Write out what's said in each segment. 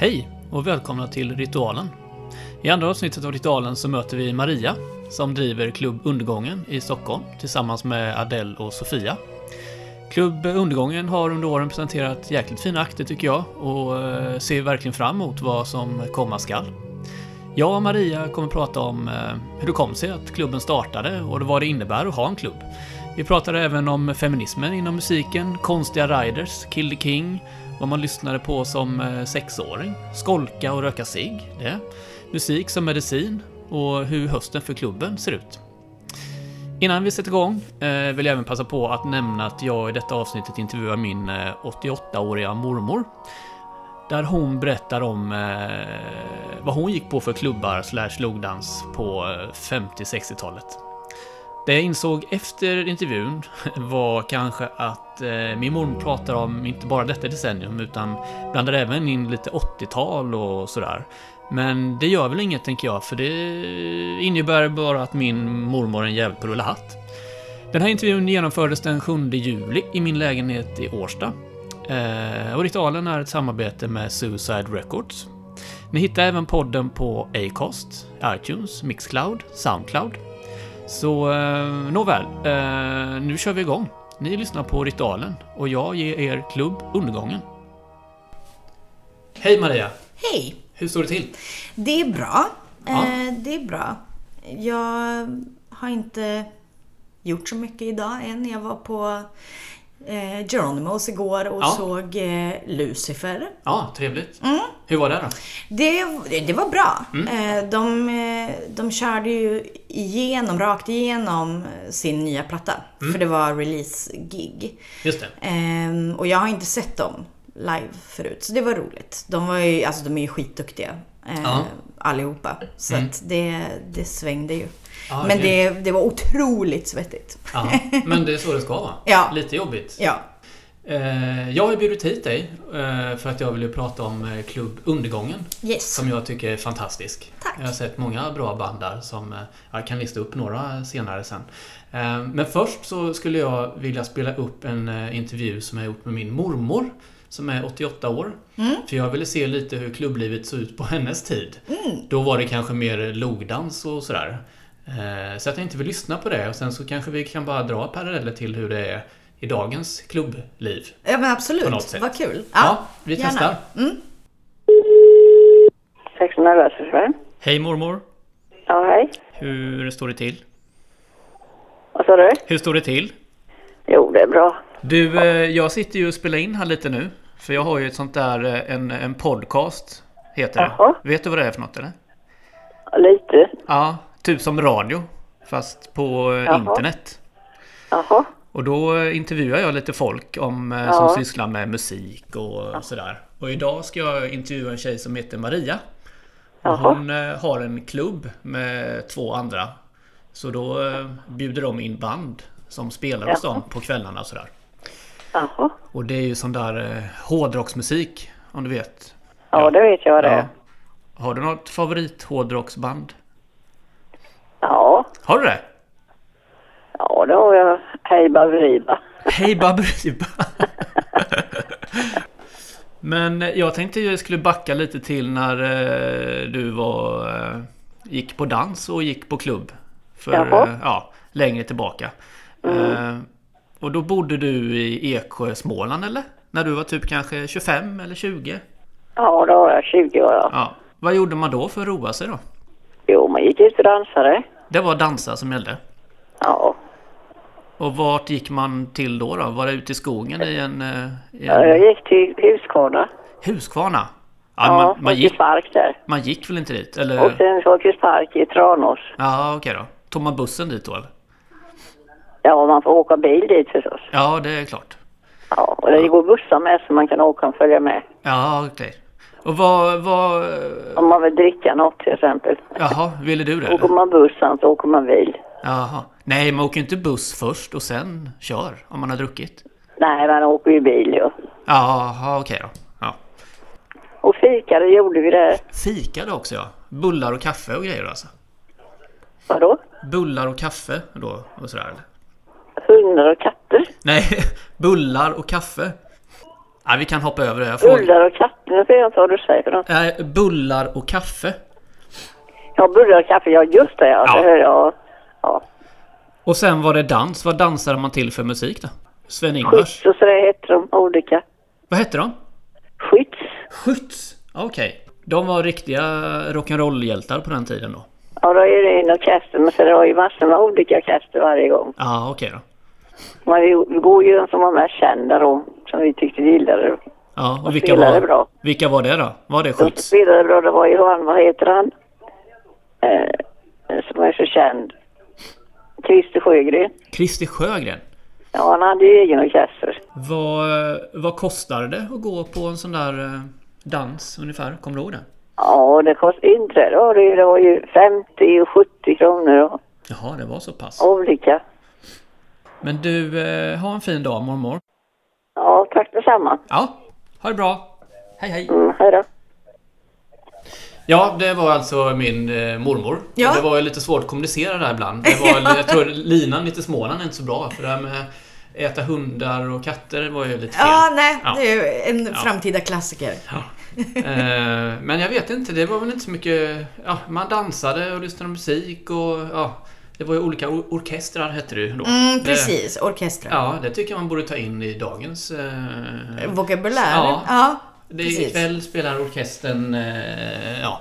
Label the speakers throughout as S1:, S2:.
S1: Hej och välkomna till Ritualen. I andra avsnittet av Ritualen så möter vi Maria som driver Klubb Undergången i Stockholm tillsammans med Adele och Sofia. Klubb Undergången har under åren presenterat jäkligt fina akter tycker jag och eh, ser verkligen fram emot vad som komma skall. Jag och Maria kommer prata om eh, hur det kom sig att klubben startade och vad det innebär att ha en klubb. Vi pratar även om feminismen inom musiken, konstiga riders, Kill the King, vad man lyssnade på som eh, sexåring, skolka och röka cigg, det. Musik som medicin och hur hösten för klubben ser ut. Innan vi sätter igång eh, vill jag även passa på att nämna att jag i detta avsnittet intervjuar min eh, 88-åriga mormor. Där hon berättar om vad hon gick på för klubbar slash logdans på 50-60-talet. Det jag insåg efter intervjun var kanske att eh, min mormor pratar om inte bara detta decennium utan blandar även in lite 80-tal och sådär. Men det gör väl inget tänker jag för det innebär bara att min mormor är en jävel på rulla hatt. Den här intervjun genomfördes den 7 juli i min lägenhet i Årsta. Eh, och Ritualen är ett samarbete med Suicide Records. Ni hittar även podden på Acast, iTunes, Mixcloud, Soundcloud så eh, nåväl, eh, nu kör vi igång. Ni lyssnar på Ritualen och jag ger er klubb Undergången. Hej Maria!
S2: Hej!
S1: Hur står det till?
S2: Det är bra.
S1: Ja.
S2: Eh, det är bra. Jag har inte gjort så mycket idag än. Jag var på eh, Geronimos igår och
S1: Ja.
S2: såg eh, Lucifer.
S1: Ja, trevligt.
S2: Mm.
S1: Hur var det då?
S2: Det, det var bra.
S1: Mm.
S2: Eh, de, eh, de körde ju igenom, rakt igenom sin nya platta.
S1: Mm.
S2: För det var release-gig.
S1: Just det.
S2: Ehm, och jag har inte sett dem live förut, så det var roligt. De, var ju, alltså, de är ju skitduktiga. Eh,
S1: Ja.
S2: Allihopa. Så
S1: Mm.
S2: det, det svängde ju.
S1: Ja,
S2: Men det, det var otroligt svettigt.
S1: Ja, men det är så det ska vara.
S2: Ja.
S1: Lite jobbigt.
S2: Ja.
S1: Eh, jag har bjudit hit dig eh, för att jag ville prata om eh, Klubb Undergången.
S2: Yes.
S1: Som jag tycker är fantastisk.
S2: Tack.
S1: Jag har sett många bra band där som jag kan lista upp några senare sen. Men först så skulle jag vilja spela upp en intervju som jag gjort med min mormor som är 88 år.
S2: Mm.
S1: För jag ville se lite hur klubblivet såg ut på hennes tid.
S2: Mm.
S1: Då var det kanske mer logdans och sådär. Eh, Så jag tänkte vi lyssna på det och sen så kanske vi kan bara dra paralleller till hur det är i dagens klubbliv.
S2: Ja men absolut.
S1: På något sätt.
S2: Vad kul.
S1: Ja, vi
S2: gärna.
S1: testar.
S2: Mm.
S3: 611 25.
S1: Hej mormor!
S3: Ja, hej.
S1: Hur står det till?
S3: Vad sa du?
S1: Hur står det till?
S3: Jo, det är bra.
S1: Du, eh, jag sitter ju och spelar in här lite nu. För jag har ju ett sånt där, eh, en, en podcast, heter det.
S3: Jaha.
S1: Vet du vad det är för något eller?
S3: Lite.
S1: Ja, typ som radio. Fast på eh,
S3: Jaha.
S1: internet.
S3: Jaha.
S1: Och då intervjuar jag lite folk om, eh, som
S3: Ja.
S1: sysslar med musik och sådär. Och idag ska jag intervjua en tjej som heter Maria. Och
S3: Jaha.
S1: hon eh, har en klubb med två andra. Så då bjuder de in band som spelar hos
S3: Jaha.
S1: dem på kvällarna och sådär.
S3: Jaha.
S1: Och det är ju sån där eh, hårdrocksmusik, om du vet.
S3: Ja, det vet jag det
S1: Ja. Har du något favorit hårdrocksband?
S3: Ja.
S1: Har du det?
S3: Ja, det har jag. Hej Baberiba.
S1: Hej Baberiba! Men jag tänkte jag skulle backa lite till när eh, du var, eh, gick på dans och gick på klubb. För
S3: Jaha.
S1: eh, ja, längre tillbaka. Eh, och då bodde du i Eksjö, Småland eller? När du var typ kanske 25 eller 20?
S3: Ja, då har jag 20 år. Ja.
S1: Vad gjorde man då för att roa sig då?
S3: Jo, man gick ut och dansade.
S1: Det var dansa som gällde.
S3: Ja.
S1: Och vart gick man till då? då? Var det ute i skogen i en, eh, i
S3: ja. Jag
S1: en
S3: gick till Huskvarna.
S1: Huskvarna? Ja,
S3: Ja,
S1: man, man, gick,
S3: park där.
S1: man gick väl inte dit?
S3: Och
S1: Eller?
S3: sen Folkets park i Tranås.
S1: Ja, okej då. Tog man bussen dit då eller?
S3: Ja, man får åka bil dit förstås.
S1: Ja, det är klart.
S3: Ja, och det går bussar med så man kan åka och följa med.
S1: Ja, okej. Och vad, vad...
S3: Om man vill dricka något till exempel.
S1: Jaha, ville du det?
S3: Åker
S1: Eller?
S3: man bussen så åker man bil.
S1: Jaha. Nej, man åker inte buss först och sen kör om man har druckit.
S3: Nej, man åker ju bil ju.
S1: Jaha, okej då. Ja.
S3: Och fika, det gjorde vi där.
S1: Fikade också ja. Bullar och kaffe och grejer alltså.
S3: Vadå?
S1: Bullar och kaffe då och sådär eller?
S3: Hundar och katter?
S1: Nej, bullar och kaffe. Ja, vi kan hoppa över det. Frågar-
S3: Bullar och kaffe, nu ser jag inte vad du säger för något.
S1: Eh, bullar och kaffe.
S3: Ja, bullar och kaffe, ja just det ja.
S1: Ja.
S3: Det hör jag. Ja.
S1: Och sen var det dans. Vad dansade man till för musik då? Sven-Ingvars.
S3: Skjuts och så det heter de olika.
S1: Vad hette de?
S3: Skjuts.
S1: Skjuts. Okej. De var riktiga rock'n'roll-hjältar på den tiden då.
S3: Ja, då är det en orkester, men så det var ju massor med olika orkester varje gång.
S1: Ja, okej då.
S3: Men vi, vi går ju den som var mest kända då, som vi tyckte gillade.
S1: Ja, och
S3: Och
S1: vilka var,
S3: bra.
S1: vilka var det då? Var det
S3: De som
S1: Skjuts?
S3: spelade bra, det var ju han, vad heter han? Eh, som är så känd. Christer Sjögren.
S1: Christer Sjögren.
S3: Ja, han hade ju egen orkester.
S1: Vad, vad kostar det att gå på en sån där eh, dans ungefär? Kommer du ihåg det?
S3: Ja, det kostade inträde var det, det var ju 50 och 70 kronor och
S1: Jaha, det var så pass.
S3: olika.
S1: Men du, eh, ha en fin dag mormor.
S3: Ja, tack detsamma.
S1: Ja, ha det bra. Hej hej.
S3: Mm, hej då.
S1: Ja, det var alltså min eh, mormor.
S2: Ja.
S1: Det var ju lite svårt att kommunicera där ibland. Det var, jag tror linan lite Småland är inte så bra. För det här med äta hundar och katter var ju lite fel.
S2: Ja, nej.
S1: Ja.
S2: Det är ju en framtida klassiker.
S1: Eh, men jag vet inte, det var väl inte så mycket... Ja, man dansade och lyssnade på musik och ja, det var ju olika or- orkestrar hette det ju då.
S2: Mm,
S1: Det,
S2: precis. Orkestrar.
S1: ja, det tycker jag man borde ta in i dagens... Eh,
S2: Vokabulär.
S1: Ja.
S2: ja
S1: det,
S2: precis.
S1: ikväll spelar orkestern eh, ja,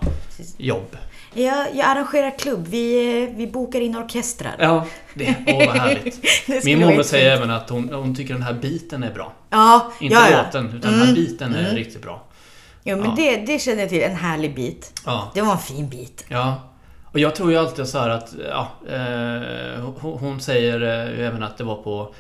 S1: jobb.
S2: Jag, jag arrangerar klubb. Vi, eh, vi bokar in orkestrar.
S1: Ja, det, åh vad härligt.
S2: Det
S1: Min mormor säger även att hon, hon tycker den här biten är bra.
S2: Ja,
S1: Inte
S2: ja, ja.
S1: låten, utan den här biten är riktigt bra.
S2: Jo, men
S1: Ja.
S2: det, det känner jag till. En härlig bit.
S1: Ja.
S2: Det var en fin bit.
S1: Ja. Och jag tror ju alltid så här att, ja, eh, hon, säger eh, ju även att det var på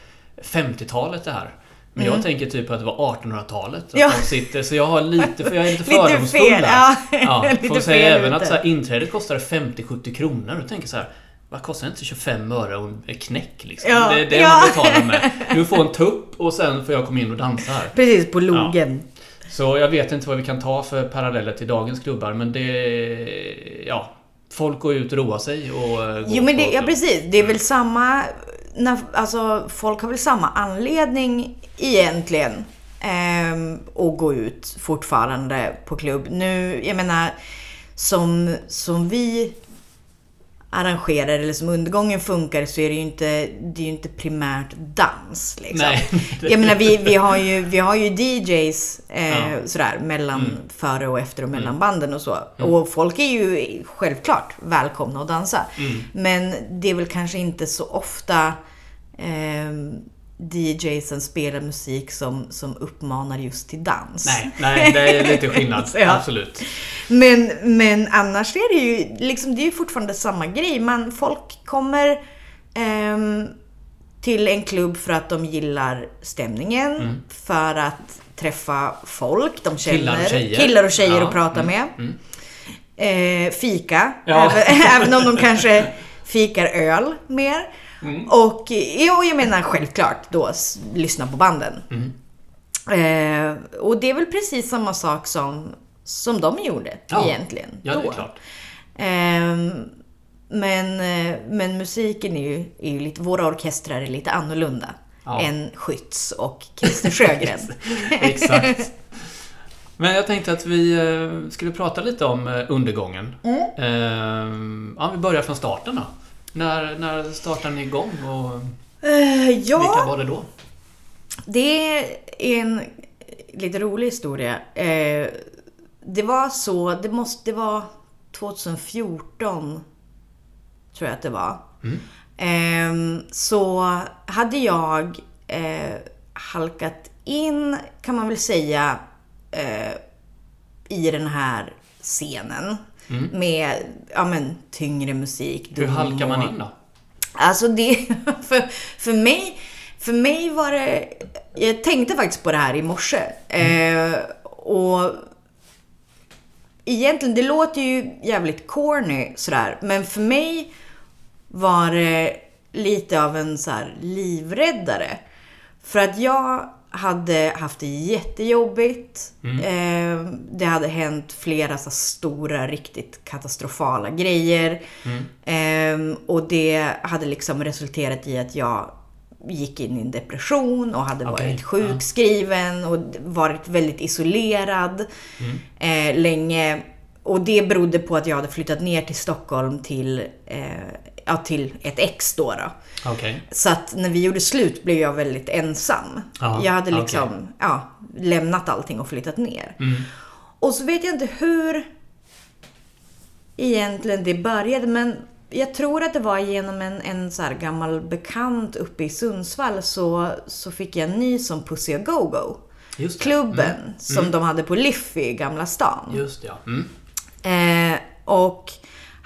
S1: 50-talet det här. Men jag tänker typ att det var 1800-talet. Att
S2: Mm. Ja.
S1: sitter, så jag har lite, för jag är lite
S2: Lite
S1: fördomsfull
S2: fel,
S1: där.
S2: ja.
S1: Ja,
S2: Lite
S1: hon säger
S2: fel
S1: även
S2: ute.
S1: att så här, inträdet kostar 50-70 kronor. Och tänker så här, vad kostar inte 25 öre och en knäck liksom?
S2: Ja,
S1: Det är det
S2: ja.
S1: man betalar med. Du får en tupp och sen får jag komma in och dansa här.
S2: Precis, på logen.
S1: Så jag vet inte vad vi kan ta för paralleller till dagens klubbar men det... Ja. Folk går ut och roar sig och eh,
S2: Jo, men det, ja precis. Det är väl samma... När, alltså, folk har väl samma anledning egentligen ehm, att gå ut fortfarande på klubb. Nu, jag menar, som, som vi arrangerar eller som undergången funkar så är det ju inte, det är ju inte primärt dans. Liksom.
S1: Nej.
S2: Jag menar, vi, vi, har ju, vi har ju DJs eh,
S1: Ja. Mm.
S2: sådär mellan före och efter och mellan banden och så. Och folk är ju självklart välkomna att dansa.
S1: Mm.
S2: Men det är väl kanske inte så ofta eh, DJsen spelar musik som, som uppmanar just till dans.
S1: Nej, nej, det är lite skillnad.
S2: Ja.
S1: Absolut.
S2: Men, men annars är det ju liksom, det är ju fortfarande samma grej. Man, folk kommer ehm, till en klubb för att de gillar stämningen, för att träffa folk de känner.
S1: Mm. Killar och tjejer.
S2: killar och tjejer
S1: Ja,
S2: att prata med. Eh, fika,
S1: Ja.
S2: även, även om de kanske fikar öl mer.
S1: Mm.
S2: Och ja, jag menar självklart då lyssna på banden.
S1: Mm.
S2: Eh, och det är väl precis samma sak som, som de gjorde
S1: Ja.
S2: egentligen.
S1: Ja, det
S2: då.
S1: är klart.
S2: Ehm, men, eh, men musiken är ju, är ju lite, våra orkestrar är lite annorlunda
S1: Ja.
S2: än Skytts och Christer Sjögren.
S1: Exakt. Men jag tänkte att vi eh, skulle prata lite om eh, undergången.
S2: Mm.
S1: Eh, Ja, vi börjar från starten då. När, när startade ni igång och
S2: Eh,
S1: vilka
S2: ja,
S1: var det då?
S2: det är en lite rolig historia. Eh, det var så, det måste vara 2014 tror jag att det var. Ehm, så hade jag eh, halkat in, kan man väl säga, eh, i den här scenen. Med ja, men, tyngre musik.
S1: Hur halkar man in då?
S2: Alltså det, för, för mig, för mig var det, jag tänkte faktiskt på det här i morse. Eh, och egentligen, det låter ju jävligt corny sådär, men för mig var det lite av en så här livräddare. För att jag hade haft det jättejobbigt. Eh, det hade hänt flera så stora, riktigt katastrofala grejer. Eh, och det hade liksom resulterat i att jag gick in i en depression och hade
S1: Okej,
S2: varit sjukskriven och varit väldigt isolerad eh, länge. Och det berodde på att jag hade flyttat ner till Stockholm till, eh, ja, till ett ex då. då.
S1: Okej.
S2: Så att när vi gjorde slut blev jag väldigt ensam.
S1: Ja,
S2: jag hade liksom
S1: okej.
S2: ja, lämnat allting och flyttat ner.
S1: Mm.
S2: Och så vet jag inte hur egentligen det började, men jag tror att det var genom en, en så gammal bekant uppe i Sundsvall så, så fick jag en ny som Pussy och Go-Go. Klubben som de hade på Liffey i Gamla stan.
S1: Just ja. Mm.
S2: Eh, och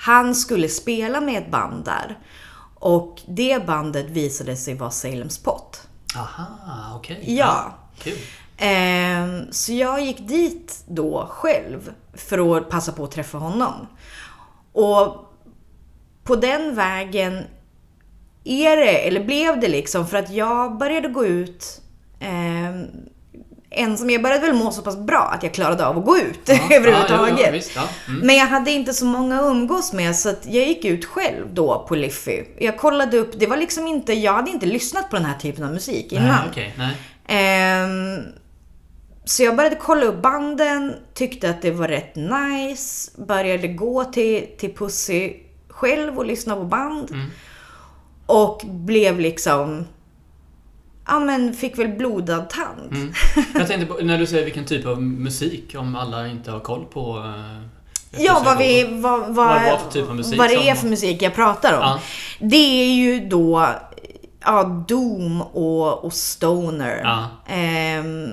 S2: han skulle spela med ett band där. Och det bandet visade sig vara Salems Pott.
S1: Aha, okej.
S2: Ja.
S1: Kul.
S2: Eh, så jag gick dit då själv för att passa på att träffa honom. Och på den vägen är det, eller blev det liksom, för att jag började gå ut eh, ensam. Jag började väl må så pass bra att jag klarade av att gå ut överhuvudtaget.
S1: Ja, ja, visst, ja. Mm.
S2: Men jag hade inte så många att umgås med så att jag gick ut själv då på Liffy. Jag kollade upp, det var liksom inte, jag hade inte lyssnat på den här typen av musik innan.
S1: Nej, okej. Nej.
S2: Ehm, så jag började kolla upp banden, tyckte att det var rätt nice, började gå till, till Pussy själv och lyssna på band.
S1: Mm.
S2: Och blev liksom, ja men fick väl blodad tand.
S1: Mm. Jag tänkte på, när du säger vilken typ av musik, om alla inte har koll på... eh,
S2: Ja, vad, vi, vad, vad,
S1: Vad typ musik
S2: vad det är för musik jag pratar om.
S1: Ja.
S2: Det är ju då ja, Doom och, och Stoner.
S1: Ja.
S2: Ehm,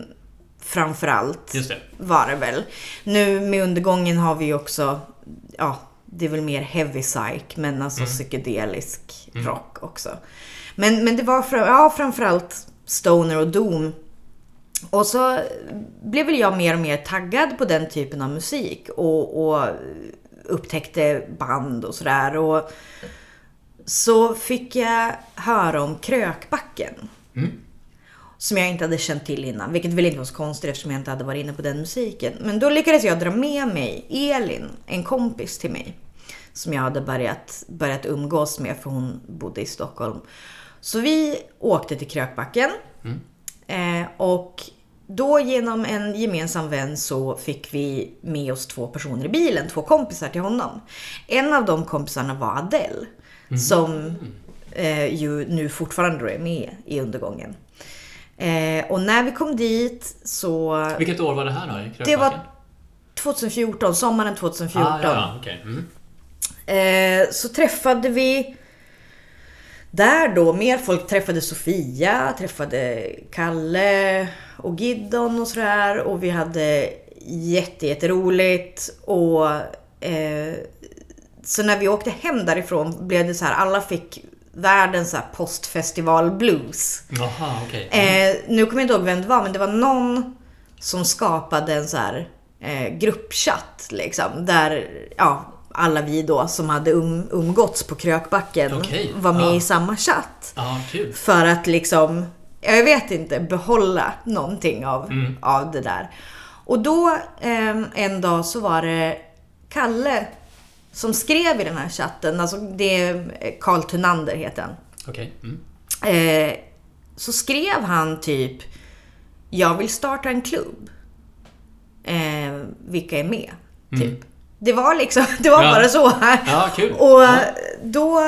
S2: framförallt
S1: Just det.
S2: var det väl. Nu med undergången har vi ju också, ja, det är väl mer heavy psych, men alltså
S1: Mm.
S2: psykedelisk rock också. Men, men det var fram, ja, framförallt Stoner och Doom. Och så blev väl jag mer och mer taggad på den typen av musik och, och upptäckte band och sådär. Och så fick jag höra om Krökbacken.
S1: Mm.
S2: Som jag inte hade känt till innan, vilket väl inte var så konstigt eftersom jag inte hade varit inne på den musiken. Men då lyckades jag dra med mig Elin, en kompis till mig. Som jag hade börjat, börjat umgås med för hon bodde i Stockholm. Så vi åkte till Krökbacken. Eh, och då genom en gemensam vän så fick vi med oss två personer i bilen, två kompisar till honom. En av de kompisarna var Adele. Som eh, ju nu fortfarande är med i undergången. Eh, och när vi kom dit så...
S1: Vilket år var det här då?
S2: Det var
S1: Krökbacken?
S2: 2014, sommaren 2014.
S1: Ah, ja, okej. Mm.
S2: Eh, så träffade vi där då, mer folk träffade Sofia, träffade Kalle och Giddon och sådär. Och vi hade jätte, jätteroligt. Och eh, så när vi åkte hem därifrån blev det så här, alla fick världens så här postfestival blues.
S1: Jaha, okej.
S2: Eh, nu kommer jag inte ihåg vem det var, men det var någon som skapade en så här eh, gruppchatt liksom. Där ja, alla vi då som hade um, umgåtts på Krökbacken
S1: Okej,
S2: var med
S1: ja.
S2: i samma chatt.
S1: Ja, kul.
S2: För att liksom, jag vet inte, behålla någonting av,
S1: Mm.
S2: av det där. Och då eh, en dag så var det Kalle som skrev i den här chatten, alltså det är Karl Thunander heter han.
S1: Okej. Mm.
S2: Eh, så skrev han typ Jag vill starta en klubb. Eh, vilka är med? Typ. Det var liksom, det var.
S1: Ja.
S2: bara så här.
S1: Ja, kul.
S2: Och
S1: Ja.
S2: då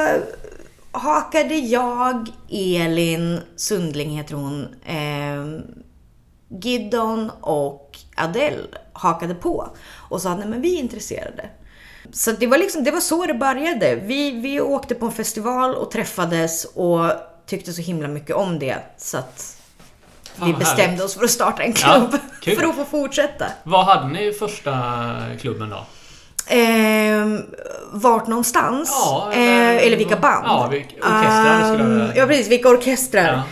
S2: hakade jag, Elin Sundling heter hon, eh, Giddon och Adele hakade på och sa nej men vi är intresserade. Så det var liksom, det var så det började. Vi, vi åkte på en festival och träffades och tyckte så himla mycket om det så att
S1: Fan,
S2: vi bestämde
S1: härligt.
S2: oss för att starta en
S1: Ja,
S2: klubb.
S1: kul.
S2: för att få fortsätta.
S1: Vad hade ni i första klubben då?
S2: Eh, vart någonstans?
S1: Ja,
S2: eller, eh, eller vilka band?
S1: Ja, vilka orkestrar skulle jag-
S2: Ehm, Ja, precis. Vilka orkestrar.
S1: Ja.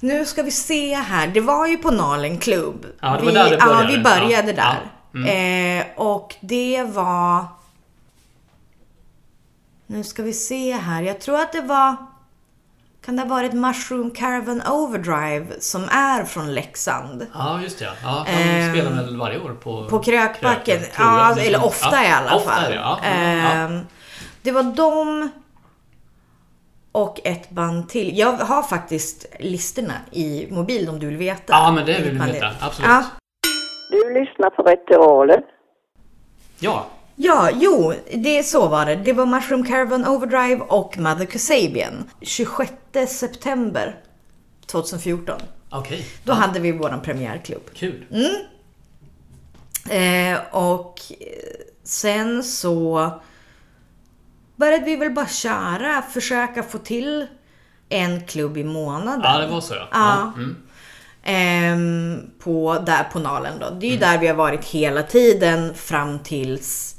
S2: Nu ska vi se här. Det var ju på Nalen Club.
S1: Ja, det var
S2: vi,
S1: där det
S2: Ja,
S1: började.
S2: vi började
S1: Ja,
S2: där. Eh, och det var... Nu ska vi se här. Jag tror att det var... Kan det ha varit Mushroom Caravan Overdrive som är från Leksand?
S1: Ja, just det. ja. De
S2: Ehm,
S1: spelar väl varje år på...
S2: På Krökbacken.
S1: Kröken, jag.
S2: Ja,
S1: Det är
S2: eller ofta
S1: ja,
S2: i alla
S1: ofta
S2: fall.
S1: det, ja. Mm, ja.
S2: Ehm, Det var de... och ett band till. Jag har faktiskt listorna i mobilen om du vill veta.
S1: Ja, men det vill vi veta. Absolut.
S2: Ja.
S3: Du lyssnar på Ritualen.
S1: Ja,
S2: Ja, jo, det så var det. Det var Mushroom Caravan Overdrive och Mother Kasabian. 26 september 2014.
S1: okej.
S2: Då hade vi våran premiärklubb.
S1: Kul.
S2: Eh, och eh, sen så började vi väl bara köra, försöka få till en klubb i månaden.
S1: Ja, det var så ja.
S2: Ja.
S1: Mm.
S2: Ehm, på, där på Nalen då. Det är ju
S1: Mm.
S2: där vi har varit hela tiden fram tills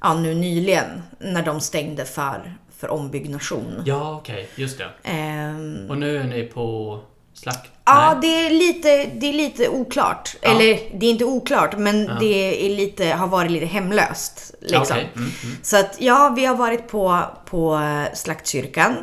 S2: ja, nu nyligen när de stängde för, för ombyggnation.
S1: Ja, okej. Just det.
S2: Ehm,
S1: Och nu är ni på Slack?
S2: Ja,
S1: Nej.
S2: det är lite, det är lite oklart.
S1: Ja.
S2: Eller det är inte oklart, men det är lite, har varit lite hemlöst. Liksom.
S1: Okej, mm, mm.
S2: Så att ja, vi har varit på, på eh, Slaktkyrkan.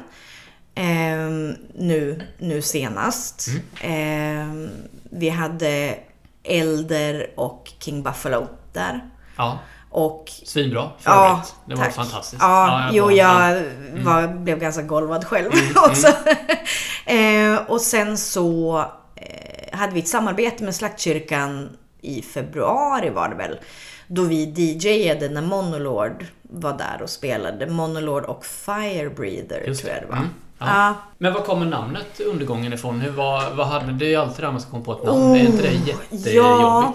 S2: ehm, nu, nu senast.
S1: Mm.
S2: Ehm, vi hade Elder och King Buffalo där.
S1: Ja,
S2: Och
S1: svinbra för
S2: Ja,
S1: övrigt. Det var
S2: tack.
S1: fantastiskt.
S2: Ja,
S1: jag
S2: jo,
S1: var-
S2: jag
S1: ja. Mm.
S2: var, blev ganska golvad själv också. eh, och sen så eh, hade vi ett samarbete med Slaktkyrkan i februari var det väl. Då vi DJade när Monolord var där och spelade. Monolord och Firebreather
S1: Just
S2: tror jag det var.
S1: Mm, ja.
S2: Ja.
S1: Men var kommer namnet Undergången ifrån? Hur, vad, vad hade, det är ju alltid där man ska komma på ett namn. är inte det jättejobbigt?
S2: ja.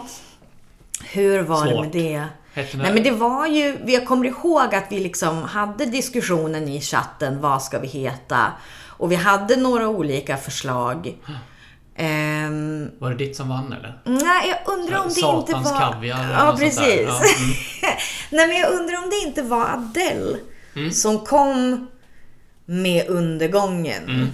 S2: Hur var det
S1: Svårt.
S2: med det? Nej men det var ju, jag kommer ihåg att vi liksom hade diskussionen i chatten, vad ska vi heta? Och vi hade några olika förslag. Ehm,
S1: Var det ditt som vann eller?
S2: nej, jag undrar om det
S1: Satans
S2: inte var...
S1: kaviar eller
S2: Ja, precis.
S1: Ja, mm.
S2: nej, men jag undrar om det inte var Adele
S1: Mm.
S2: som kom med undergången.
S1: Mm.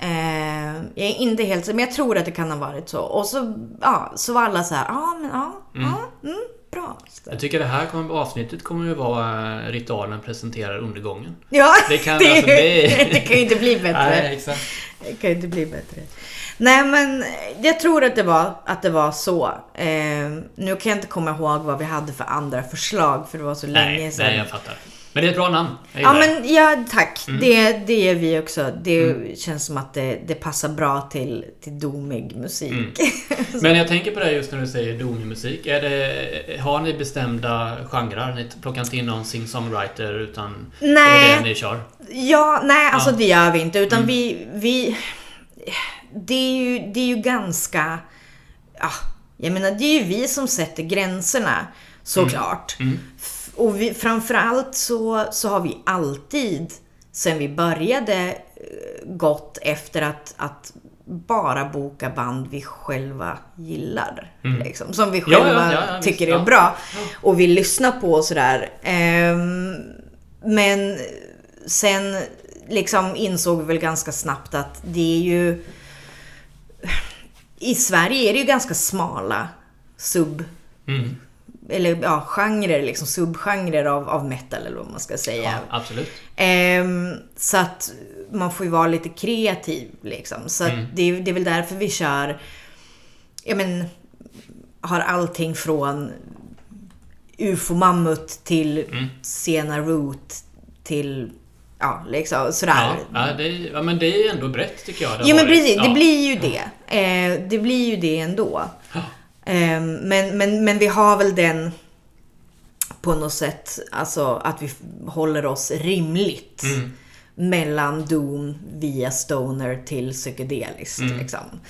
S2: Ehm, jag är inte helt men jag tror att det kan ha varit så. Och så, ja, så var alla så här, ja men ja, ja, mm, bra.
S1: Jag tycker det här kommer, avsnittet kommer ju vara eh, ritualen presenterar undergången.
S2: Ja,
S1: Det kan-
S2: det,
S1: alltså, det-
S2: det kan ju inte bli bättre.
S1: Nej, exakt.
S2: Det kan ju inte bli bättre. Nej men jag tror att det var, att det var så. Eh, nu kan jag inte komma ihåg vad vi hade för andra förslag för det var så länge
S1: Nej,
S2: sedan.
S1: nej, jag fattar. Men det är ett bra namn.
S2: Ja
S1: det.
S2: men ja, tack.
S1: Mm.
S2: Det, det är vi också. Det känns som att det, det passar bra till, till domig musik.
S1: Mm. Men jag tänker på det just när du säger domig musik. Är det, har ni bestämda genrer? Ni plockar inte in någon sing-songwriter utan
S2: Nej.
S1: är det det ni kör?
S2: Ja, nej alltså
S1: Ja.
S2: det gör vi inte. Utan
S1: Mm.
S2: vi, vi... Det är, ju, det är ju ganska... Ja, jag menar det är ju vi som sätter gränserna. Såklart.
S1: Mm.
S2: F- Och vi, framförallt så, så har vi alltid, sen vi började, eh, gått efter att, att bara boka band vi själva gillar. Liksom, som vi
S1: Mm. Ja, ja,
S2: själva
S1: ja, ja, visst,
S2: tycker är
S1: ja.
S2: bra. Och vill lyssna på och sådär. Ehm, men sen liksom insåg vi väl ganska snabbt att det är ju... I Sverige är det ju ganska smala sub...
S1: Mm.
S2: Eller ja, genrer, liksom subgenrer av, av metal eller vad man ska säga.
S1: Ja, absolut.
S2: Ehm, så att man får ju vara lite kreativ liksom. Så att
S1: Mm.
S2: det, är- det är väl därför vi kör, ja men, har allting från UFO-mammut till
S1: Mm.
S2: Sena Root till, ja liksom sådär.
S1: Ja, ja, det, är- ja, men det är ändå brett tycker jag. det har
S2: men precis, det
S1: Ja.
S2: blir ju det. Eh, det blir ju det ändå.
S1: Ja.
S2: Eh, men, men, men vi har väl den på något sätt, alltså att vi håller oss rimligt.
S1: Mm.
S2: Mellan Doom via Stoner till psykedeliskt.
S1: Mm.
S2: Liksom.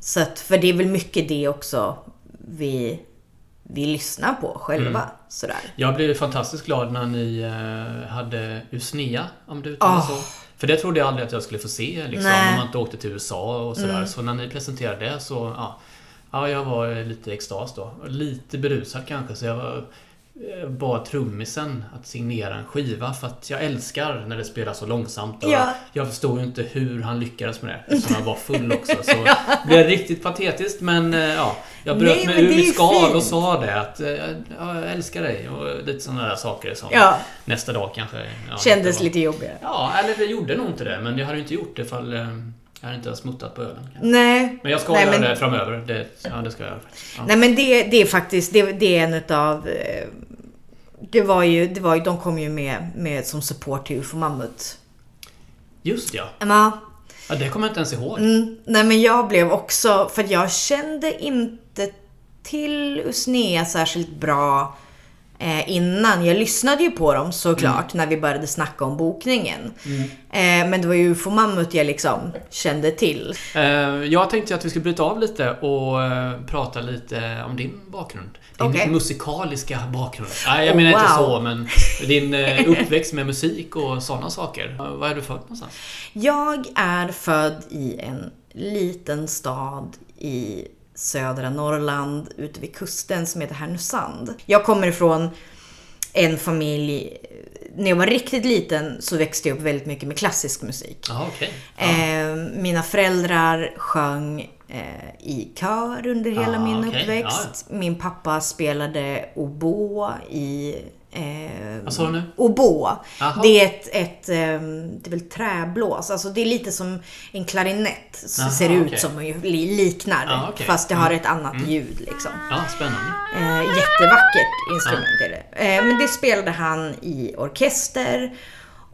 S2: Så att, för det är väl mycket det också vi, vi lyssnar på själva.
S1: Mm.
S2: Sådär.
S1: Jag blev fantastiskt glad när ni eh, hade Usnea, om du uttalar
S2: Åh.
S1: så. För det trodde jag aldrig att jag skulle få se, liksom,
S2: Nej.
S1: om man inte åkte till USA och sådär.
S2: Mm.
S1: Så när ni presenterade det så, ja. Ja, jag var lite i extas då. Lite berusad kanske, så jag var eh, bad trummisen att signera en skiva för att jag älskar när det spelas så långsamt.
S2: Ja.
S1: Jag förstod ju inte hur han lyckades med det eftersom jag var full också. Så det blev riktigt patetiskt men eh, ja, jag bröt
S2: Nej,
S1: mig ur mitt skal och sa det att eh, ja, jag älskar dig och lite sådana där saker som
S2: Ja,
S1: nästa dag kanske. Ja,
S2: kändes lite jobbigare.
S1: Ja, eller det gjorde nog inte det men jag hade inte gjort det ifall eh, jag hade inte ha smuttat på ölen.
S2: Nej.
S1: Men jag ska
S2: Nej,
S1: göra
S2: men-
S1: det framöver. Det, ja, det ska jag göra. Ja.
S2: Nej men det, det är faktiskt, det, det är en utav... eh, Det var ju, det var ju, de kom ju med, med som support till UFO Mammut.
S1: Just ja.
S2: Ja,
S1: ja. Det kommer jag inte ens ihåg.
S2: Mm, nej men jag blev också, för jag kände inte till Usnea särskilt bra eh, innan. Jag lyssnade ju på dem såklart när vi började snacka om bokningen. Eh, men det var ju UFO Mammut jag liksom kände till.
S1: Eh, jag tänkte att vi skulle bryta av lite och eh, prata lite om din bakgrund. Din
S2: Okej.
S1: musikaliska bakgrund. Nej, jag
S2: Oh,
S1: menar inte
S2: wow.
S1: så, men din eh, uppväxt med musik och sådana saker. Var är du född någonstans?
S2: Jag är född i en liten stad i södra Norrland ute vid kusten som heter Härnösand. Jag kommer ifrån en familj, när jag var riktigt liten så växte jag upp väldigt mycket med klassisk musik.
S1: Jaha, okej. Ja.
S2: Eh, mina föräldrar sjöng eh, i kör under hela
S1: Ah,
S2: min
S1: okej.
S2: uppväxt. Min pappa spelade oboe i... Eh,
S1: Vad sa du nu? Aha.
S2: Det är ett, ett ehm, det är väl träblås. Alltså det är lite som en klarinett.
S1: Aha,
S2: ser ut
S1: okej.
S2: som liknar.
S1: Ah, okej.
S2: Fast det har ett annat ljud liksom.
S1: ja, spännande.
S2: Eh, jättevackert instrument är det. Eh, men det spelade han i orkester.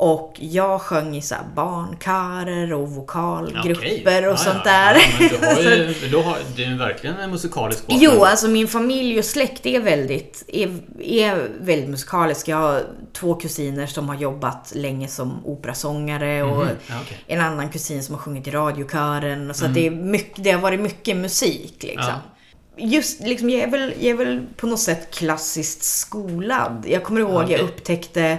S2: Och jag sjöng i så här barnkörer och vokalgrupper
S1: Okej.
S2: och
S1: Ja,
S2: sånt där.
S1: Ja, du har ju, du har, det är verkligen en musikalisk bakgrund.
S2: Jo, alltså min familj och släkt är väldigt, är, är väldigt musikalisk. Jag har två kusiner som har jobbat länge som operasångare och
S1: ja, okej.
S2: en annan kusin som har sjungit i radiokören. Så att det, är mycket, det har varit mycket musik liksom.
S1: Ja.
S2: Just liksom, jag är, väl, jag är väl på något sätt klassiskt skolad. Jag kommer ihåg
S1: Okej.
S2: jag upptäckte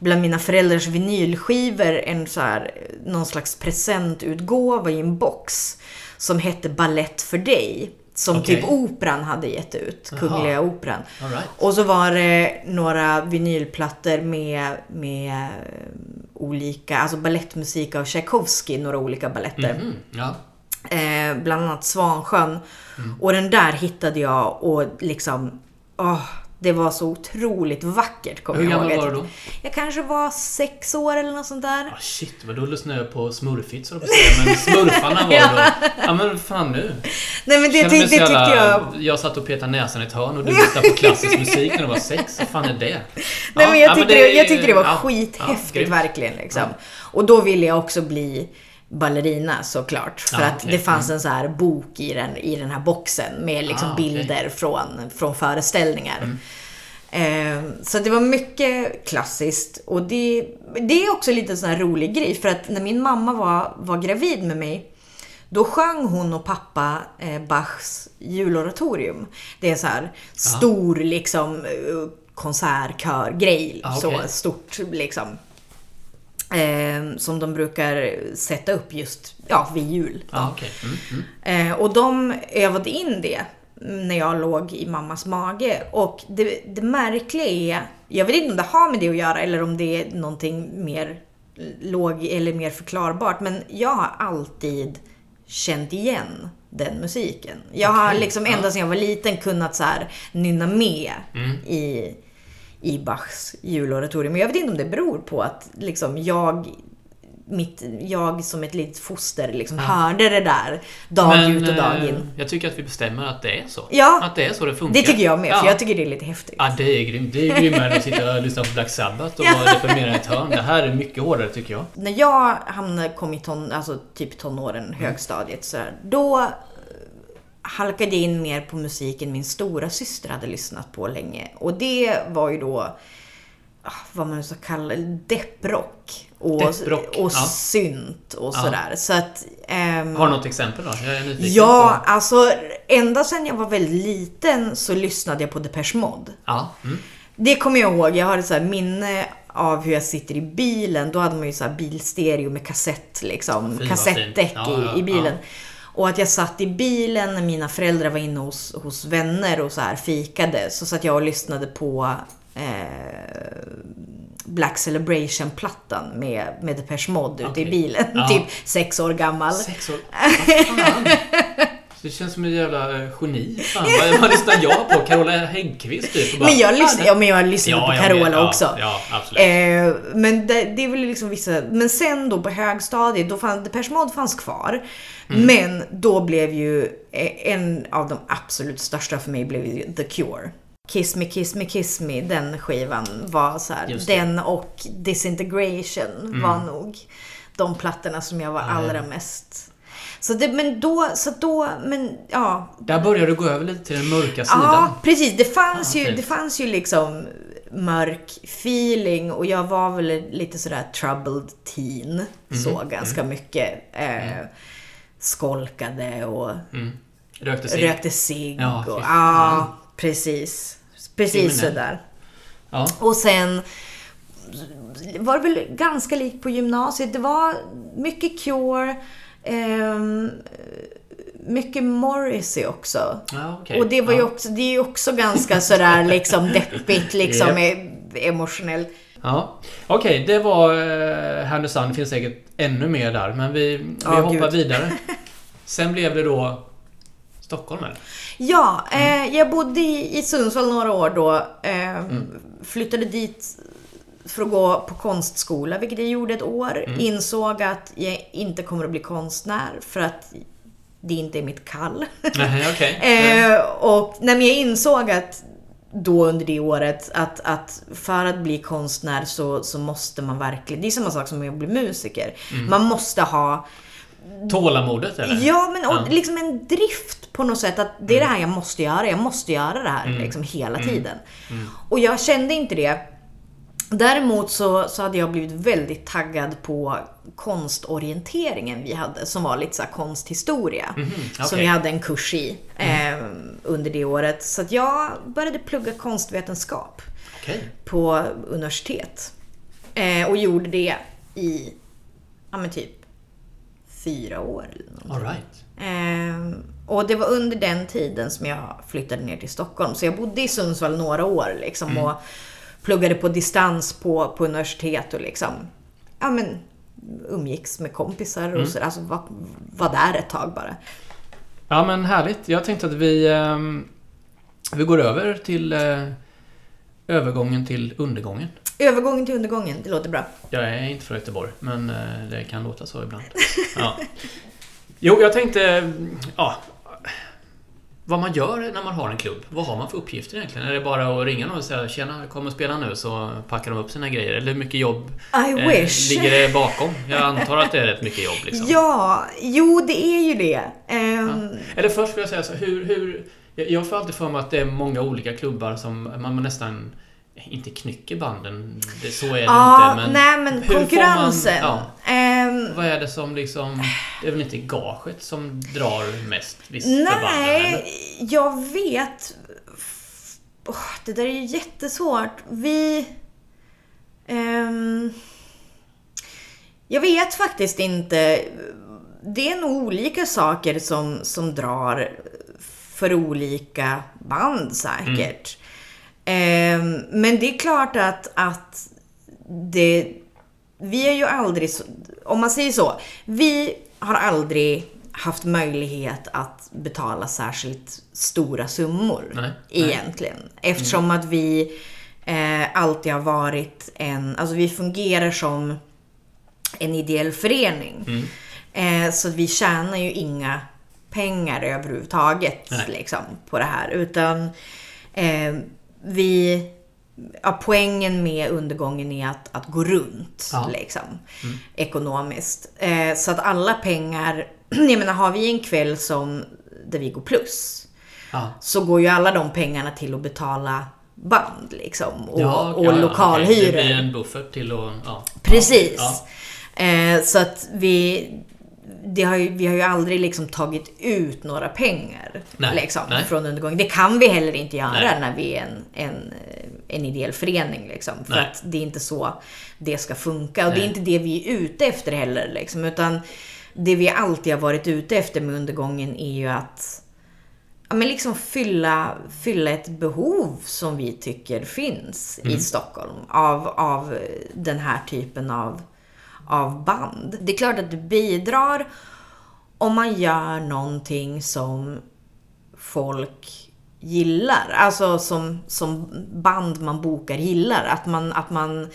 S2: bland mina föräldrars vinylskivor en så här, någon slags presentutgåva i en box som hette Ballett för dig. Som
S1: Okej.
S2: typ Operan hade gett ut,
S1: Jaha.
S2: Kungliga Operan.
S1: Right.
S2: Och så var det några vinylplattor med, med eh, olika, alltså ballettmusik av Tchaikovsky, några olika balletter.
S1: Mm, ja.
S2: Eh, bland annat Svansjön. Och den där hittade jag och liksom, åh, det var så otroligt vackert kommer
S1: Hur
S2: jag
S1: gammal
S2: ihåg.
S1: var du då?
S2: Jag kanske var sex år eller något sånt där.
S1: Ah, shit, vad då lyssnade jag på Smurfits jag säga, Men smurfarna var
S2: Ja.
S1: då... Ja men fan nu.
S2: Nej men det,
S1: Känner
S2: ty-
S1: mig
S2: det tyckte
S1: jävla-
S2: jag...
S1: Jag satt och petade näsan i ett hörn och du lyssnade på klassisk musik när du var sex. Vad fan är det?
S2: Nej
S1: Ja,
S2: men jag
S1: ja,
S2: tyckte,
S1: det-
S2: det, jag tyckte det var
S1: ja,
S2: skithäftigt verkligen liksom. Och då ville jag också bli ballerina såklart. För
S1: Ja,
S2: att.
S1: Mm.
S2: det fanns en så här bok i den, i den här boxen med liksom
S1: Ah. Mm.
S2: bilder från, från föreställningar. Eh, så det var mycket klassiskt. Och det, det är också lite sån här rolig grej. För att när min mamma var, var gravid med mig då sjöng hon och pappa eh, Bachs juloratorium. Det är en så här stor liksom eh, konsertkörgrej.
S1: Ah,
S2: Så stort liksom. Eh, som de brukar sätta upp just ja, vid jul.
S1: Ja, okej. Mm, mm.
S2: Eh, och de övade in det när jag låg i mammas mage. Och det, det märkliga är, jag vet inte om det har med det att göra eller om det är någonting mer låg eller mer förklarbart. Men jag har alltid känt igen den musiken. Jag har
S1: Okej,
S2: liksom ända sedan jag var liten kunnat så här nynna med
S1: Mm.
S2: i, i Bachs juloratorium. Men jag vet inte om det beror på att liksom jag mitt, jag som ett litet foster liksom hörde det där dag ut och dag
S1: eh,
S2: in.
S1: jag tycker att vi bestämmer att det är så.
S2: Ja.
S1: Att det är så det funkar.
S2: Det tycker jag med,
S1: ja.
S2: för jag tycker det är lite häftigt.
S1: Ja, det är grymt. Det är grymmare än att sitta och lyssna på Black Sabbath och vara deprimerad i ett hörn. Det här är mycket hårdare tycker jag.
S2: När jag hamnade, kom i ton, alltså typ tonåren,
S1: Mm.
S2: högstadiet, så här, då eh, halkade jag in mer på musiken min stora syster hade lyssnat på länge. Och det var ju då, ah, vad man nu ska kalla det, depprock. Och,
S1: Depprock,
S2: och
S1: ja.
S2: synt och
S1: Ja.
S2: sådär. Så att... ehm,
S1: Har du något exempel då? Jag är nyfiken
S2: Ja,
S1: på...
S2: alltså ända sedan jag var väldigt liten så lyssnade jag på Depeche Mode.
S1: Ja. Mm.
S2: Det kommer jag ihåg. Jag har ett så minne av hur jag sitter i bilen. Då hade man ju så här bilstereo med kassett, liksom.
S1: Fy,
S2: kassettdäck
S1: ja,
S2: i, i bilen. Och att jag satt i bilen när mina föräldrar var inne hos, hos vänner och så här fikade. Så satt jag och lyssnade på eh, Black Celebration-plattan med, med Depeche Mode ute i
S1: Okej.
S2: bilen.
S1: Ja.
S2: typ sex år gammal.
S1: Sex år? Vad fan? Det känns som ett jävla eh, geni. Fan, vad, vad lyssnar jag på? Carola Häggkvist typ? Bara,
S2: Men jag lyssnar, ja, men jag lyssnar
S1: Ja,
S2: på
S1: jag
S2: Carola
S1: vet. Ja,
S2: också.
S1: ja, absolut.
S2: Eh, men det, det är väl liksom vissa... Men sen då på högstadiet, då fanns Depeche Mode fanns kvar.
S1: Mm.
S2: Men då blev ju eh, en av de absolut största för mig blev ju The Cure. Kiss Me Kiss Me Kiss Me, den skivan var så här.
S1: Mm.
S2: Den och Disintegration var nog de plattorna som jag var allra mest... Så det, men då, så då, men ja.
S1: Där började du gå över lite till den mörka sidan.
S2: Ja, precis. Det fanns,
S1: Ah,
S2: ju,
S1: fint.
S2: det fanns ju liksom mörk feeling och jag var väl lite sådär troubled teen.
S1: Mm.
S2: Så ganska mycket. Eh, Skolkade och
S1: Mm. Rökte cigg.
S2: rökte cigg.
S1: Ja,
S2: och, ja, precis. Precis
S1: Kriminell.
S2: sådär.
S1: Ja.
S2: Och sen var det väl ganska likt på gymnasiet. Det var mycket Cure, mycket Morrissey också.
S1: Ja, okej.
S2: Och det var ju också, det är ju också ganska sådär liksom deppigt liksom
S1: Japp.
S2: e- emotionellt.
S1: Ja, okej, det var eh, Härnösand. Det finns säkert ännu mer där, men vi, vi
S2: Ja,
S1: hoppar
S2: gud.
S1: vidare. Sen blev det då Stockholm, eller?
S2: Ja, eh, jag bodde i, Sundsvall några år då. Eh, Flyttade dit för att gå på konstskola, vilket jag gjorde ett år. Insåg att jag inte kommer att bli konstnär för att det inte är mitt kall.
S1: Nej, okej.
S2: Eh, och men jag insåg att då under det året att, att för att bli konstnär så, så måste man verkligen, det är samma sak som att bli musiker. Man måste ha,
S1: Tålamodet, eller?
S2: ja men och,
S1: Ja.
S2: liksom en drift på något sätt att det är det här jag måste göra, jag måste göra det här liksom hela tiden. Och jag kände inte det. Däremot så, så hade jag blivit väldigt taggad på konstorienteringen vi hade, som var lite så konsthistoria. Som
S1: Mhm, okej.
S2: vi hade en kurs i eh, under det året. Så jag började plugga konstvetenskap
S1: Okej.
S2: på universitet. Eh, och gjorde det i, ja men typ, fyra år eller någonting.
S1: All right.
S2: Ehm, och det var under den tiden som jag flyttade ner till Stockholm. Så jag bodde i Sundsvall några år liksom och pluggade på distans på, på universitet och liksom, ja men umgicks med kompisar och så, alltså var, var där ett tag bara.
S1: Ja, men härligt. Jag tänkte att vi, ehm, vi går över till eh, övergången till undergången.
S2: Övergången till undergången, det låter bra.
S1: Jag är inte från Göteborg, men eh, det kan låta så ibland. Ja. Jo, jag tänkte... Ja, vad man gör när man har en klubb. Vad har man för uppgifter egentligen? Är det bara att ringa någon och säga “Tjena, kom och spela nu” så packar de upp sina grejer? Eller hur mycket jobb eh, ligger det bakom? Jag antar att det är rätt mycket jobb liksom.
S2: Ja, jo det är ju det. Ehm,
S1: Eller först vill jag säga så hur, hur... Jag får alltid för mig att det är många olika klubbar som man nästan inte knycker banden. Det, så är det
S2: Ja,
S1: inte. Men
S2: nej men
S1: hur får
S2: konkurrensen.
S1: Man, ja, Vad är det som liksom... Det är väl inte gaget som drar mest visst?
S2: Nej, jag vet. Åh, det där är ju jättesvårt. Vi... ehm, jag vet faktiskt inte. Det är nog olika saker som, som drar för olika band säkert. Ehm, men det är klart att, att det... Vi är ju aldrig så... Om man säger så. Vi har aldrig haft möjlighet att betala särskilt stora summor.
S1: Nej, nej.
S2: egentligen. Eftersom att vi eh, alltid har varit en... Alltså vi fungerar som en ideell förening.
S1: Mm.
S2: Eh, så vi tjänar ju inga pengar överhuvudtaget
S1: Nej.
S2: liksom, på det här. Utan eh, vi... Ja, poängen med undergången är att, att gå runt
S1: Ja.
S2: liksom, ekonomiskt. Eh, så att alla pengar... Jag menar, har vi en kväll som där vi går plus
S1: Ja.
S2: så går ju alla de pengarna till att betala band liksom. Och,
S1: Ja,
S2: och lokalhyror.
S1: okej. Det blir en buffert till att...
S2: Precis. Eh, så att vi, det har ju, vi har ju aldrig liksom tagit ut några pengar
S1: Nej,
S2: liksom,
S1: nej.
S2: från undergång. Det kan vi heller inte göra
S1: Nej.
S2: när vi är en, en, en ideell förening. Liksom, för att det är inte så det ska funka. Och det är inte det vi är ute efter heller. Liksom, utan det vi alltid har varit ute efter med undergången är ju att ja, men liksom fylla, fylla ett behov som vi tycker finns
S1: Mm.
S2: i Stockholm av, av den här typen av, av band. Det är klart att det bidrar om man gör någonting som folk gillar. Alltså som, som band man bokar gillar. Att man, att man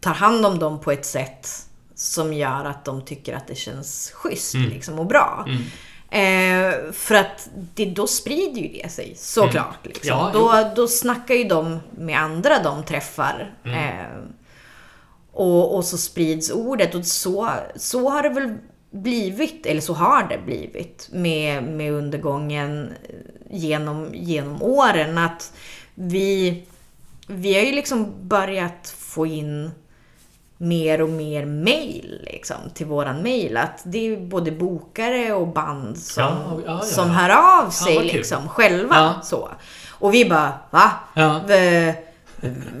S2: tar hand om dem på ett sätt som gör att de tycker att det känns schysst liksom, och bra.
S1: Mm.
S2: Eh, för att det, då sprider ju det sig såklart. Liksom.
S1: Ja,
S2: då, då snackar ju de med andra de träffar.
S1: Mm.
S2: Eh, Och, och så sprids ordet och så, så har det väl blivit, eller så har det blivit med, med undergången genom, genom åren. Att vi, vi har ju liksom börjat få in mer och mer mail liksom, till våran mail. Att det är både bokare och band som,
S1: Ja, ja, ja,
S2: som hör av sig liksom, själva. Så. Och vi bara, va?
S1: Ja.
S2: V,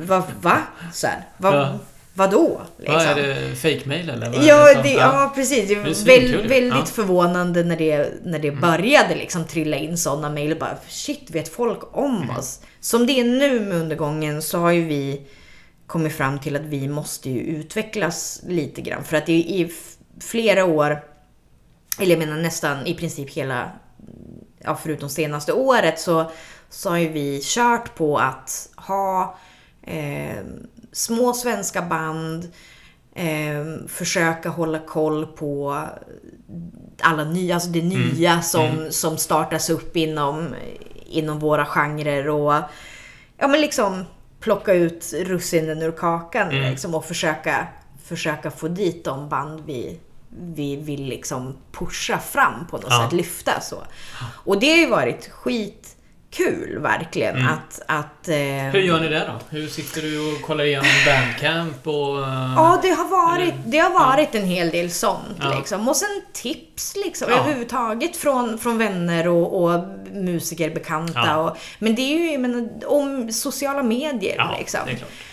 S2: va? va? Så här, va Vadå?
S1: Vad
S2: Liksom.
S1: är det? Fake mail eller? Vad
S2: Ja,
S1: som-
S2: det, ja, precis. Det
S1: Det är
S2: väl, väldigt
S1: Ja. Mm.
S2: förvånande när det, när det började liksom trilla in sådana mejl. Bara shit, vet folk om
S1: Mm.
S2: oss? Som det är nu med undergången så har ju vi kommit fram till att vi måste ju utvecklas lite grann. För att det i flera år, eller jag menar nästan i princip hela, ja förutom senaste året så, så har ju vi kört på att ha eh, små svenska band, eh, försöka hålla koll på alla nya, alltså det nya som, som startas upp inom, inom våra genrer och ja men liksom plocka ut russinen ur kakan liksom, och försöka, försöka få dit de band vi, vi vill liksom pusha fram på något
S1: Ja.
S2: sätt, lyfta så. Och det har ju varit skitkul verkligen att, att eh,
S1: Hur gör ni det då? Hur sitter du och kollar igenom Bandcamp och... eh,
S2: Ja, det har varit, det har varit en hel del sånt.
S1: Ja.
S2: Liksom. Och sen tips liksom,
S1: Ja.
S2: överhuvudtaget från, från vänner och, och musiker, bekanta.
S1: Ja.
S2: Och, men det är ju menar, om sociala medier.
S1: Ja,
S2: liksom.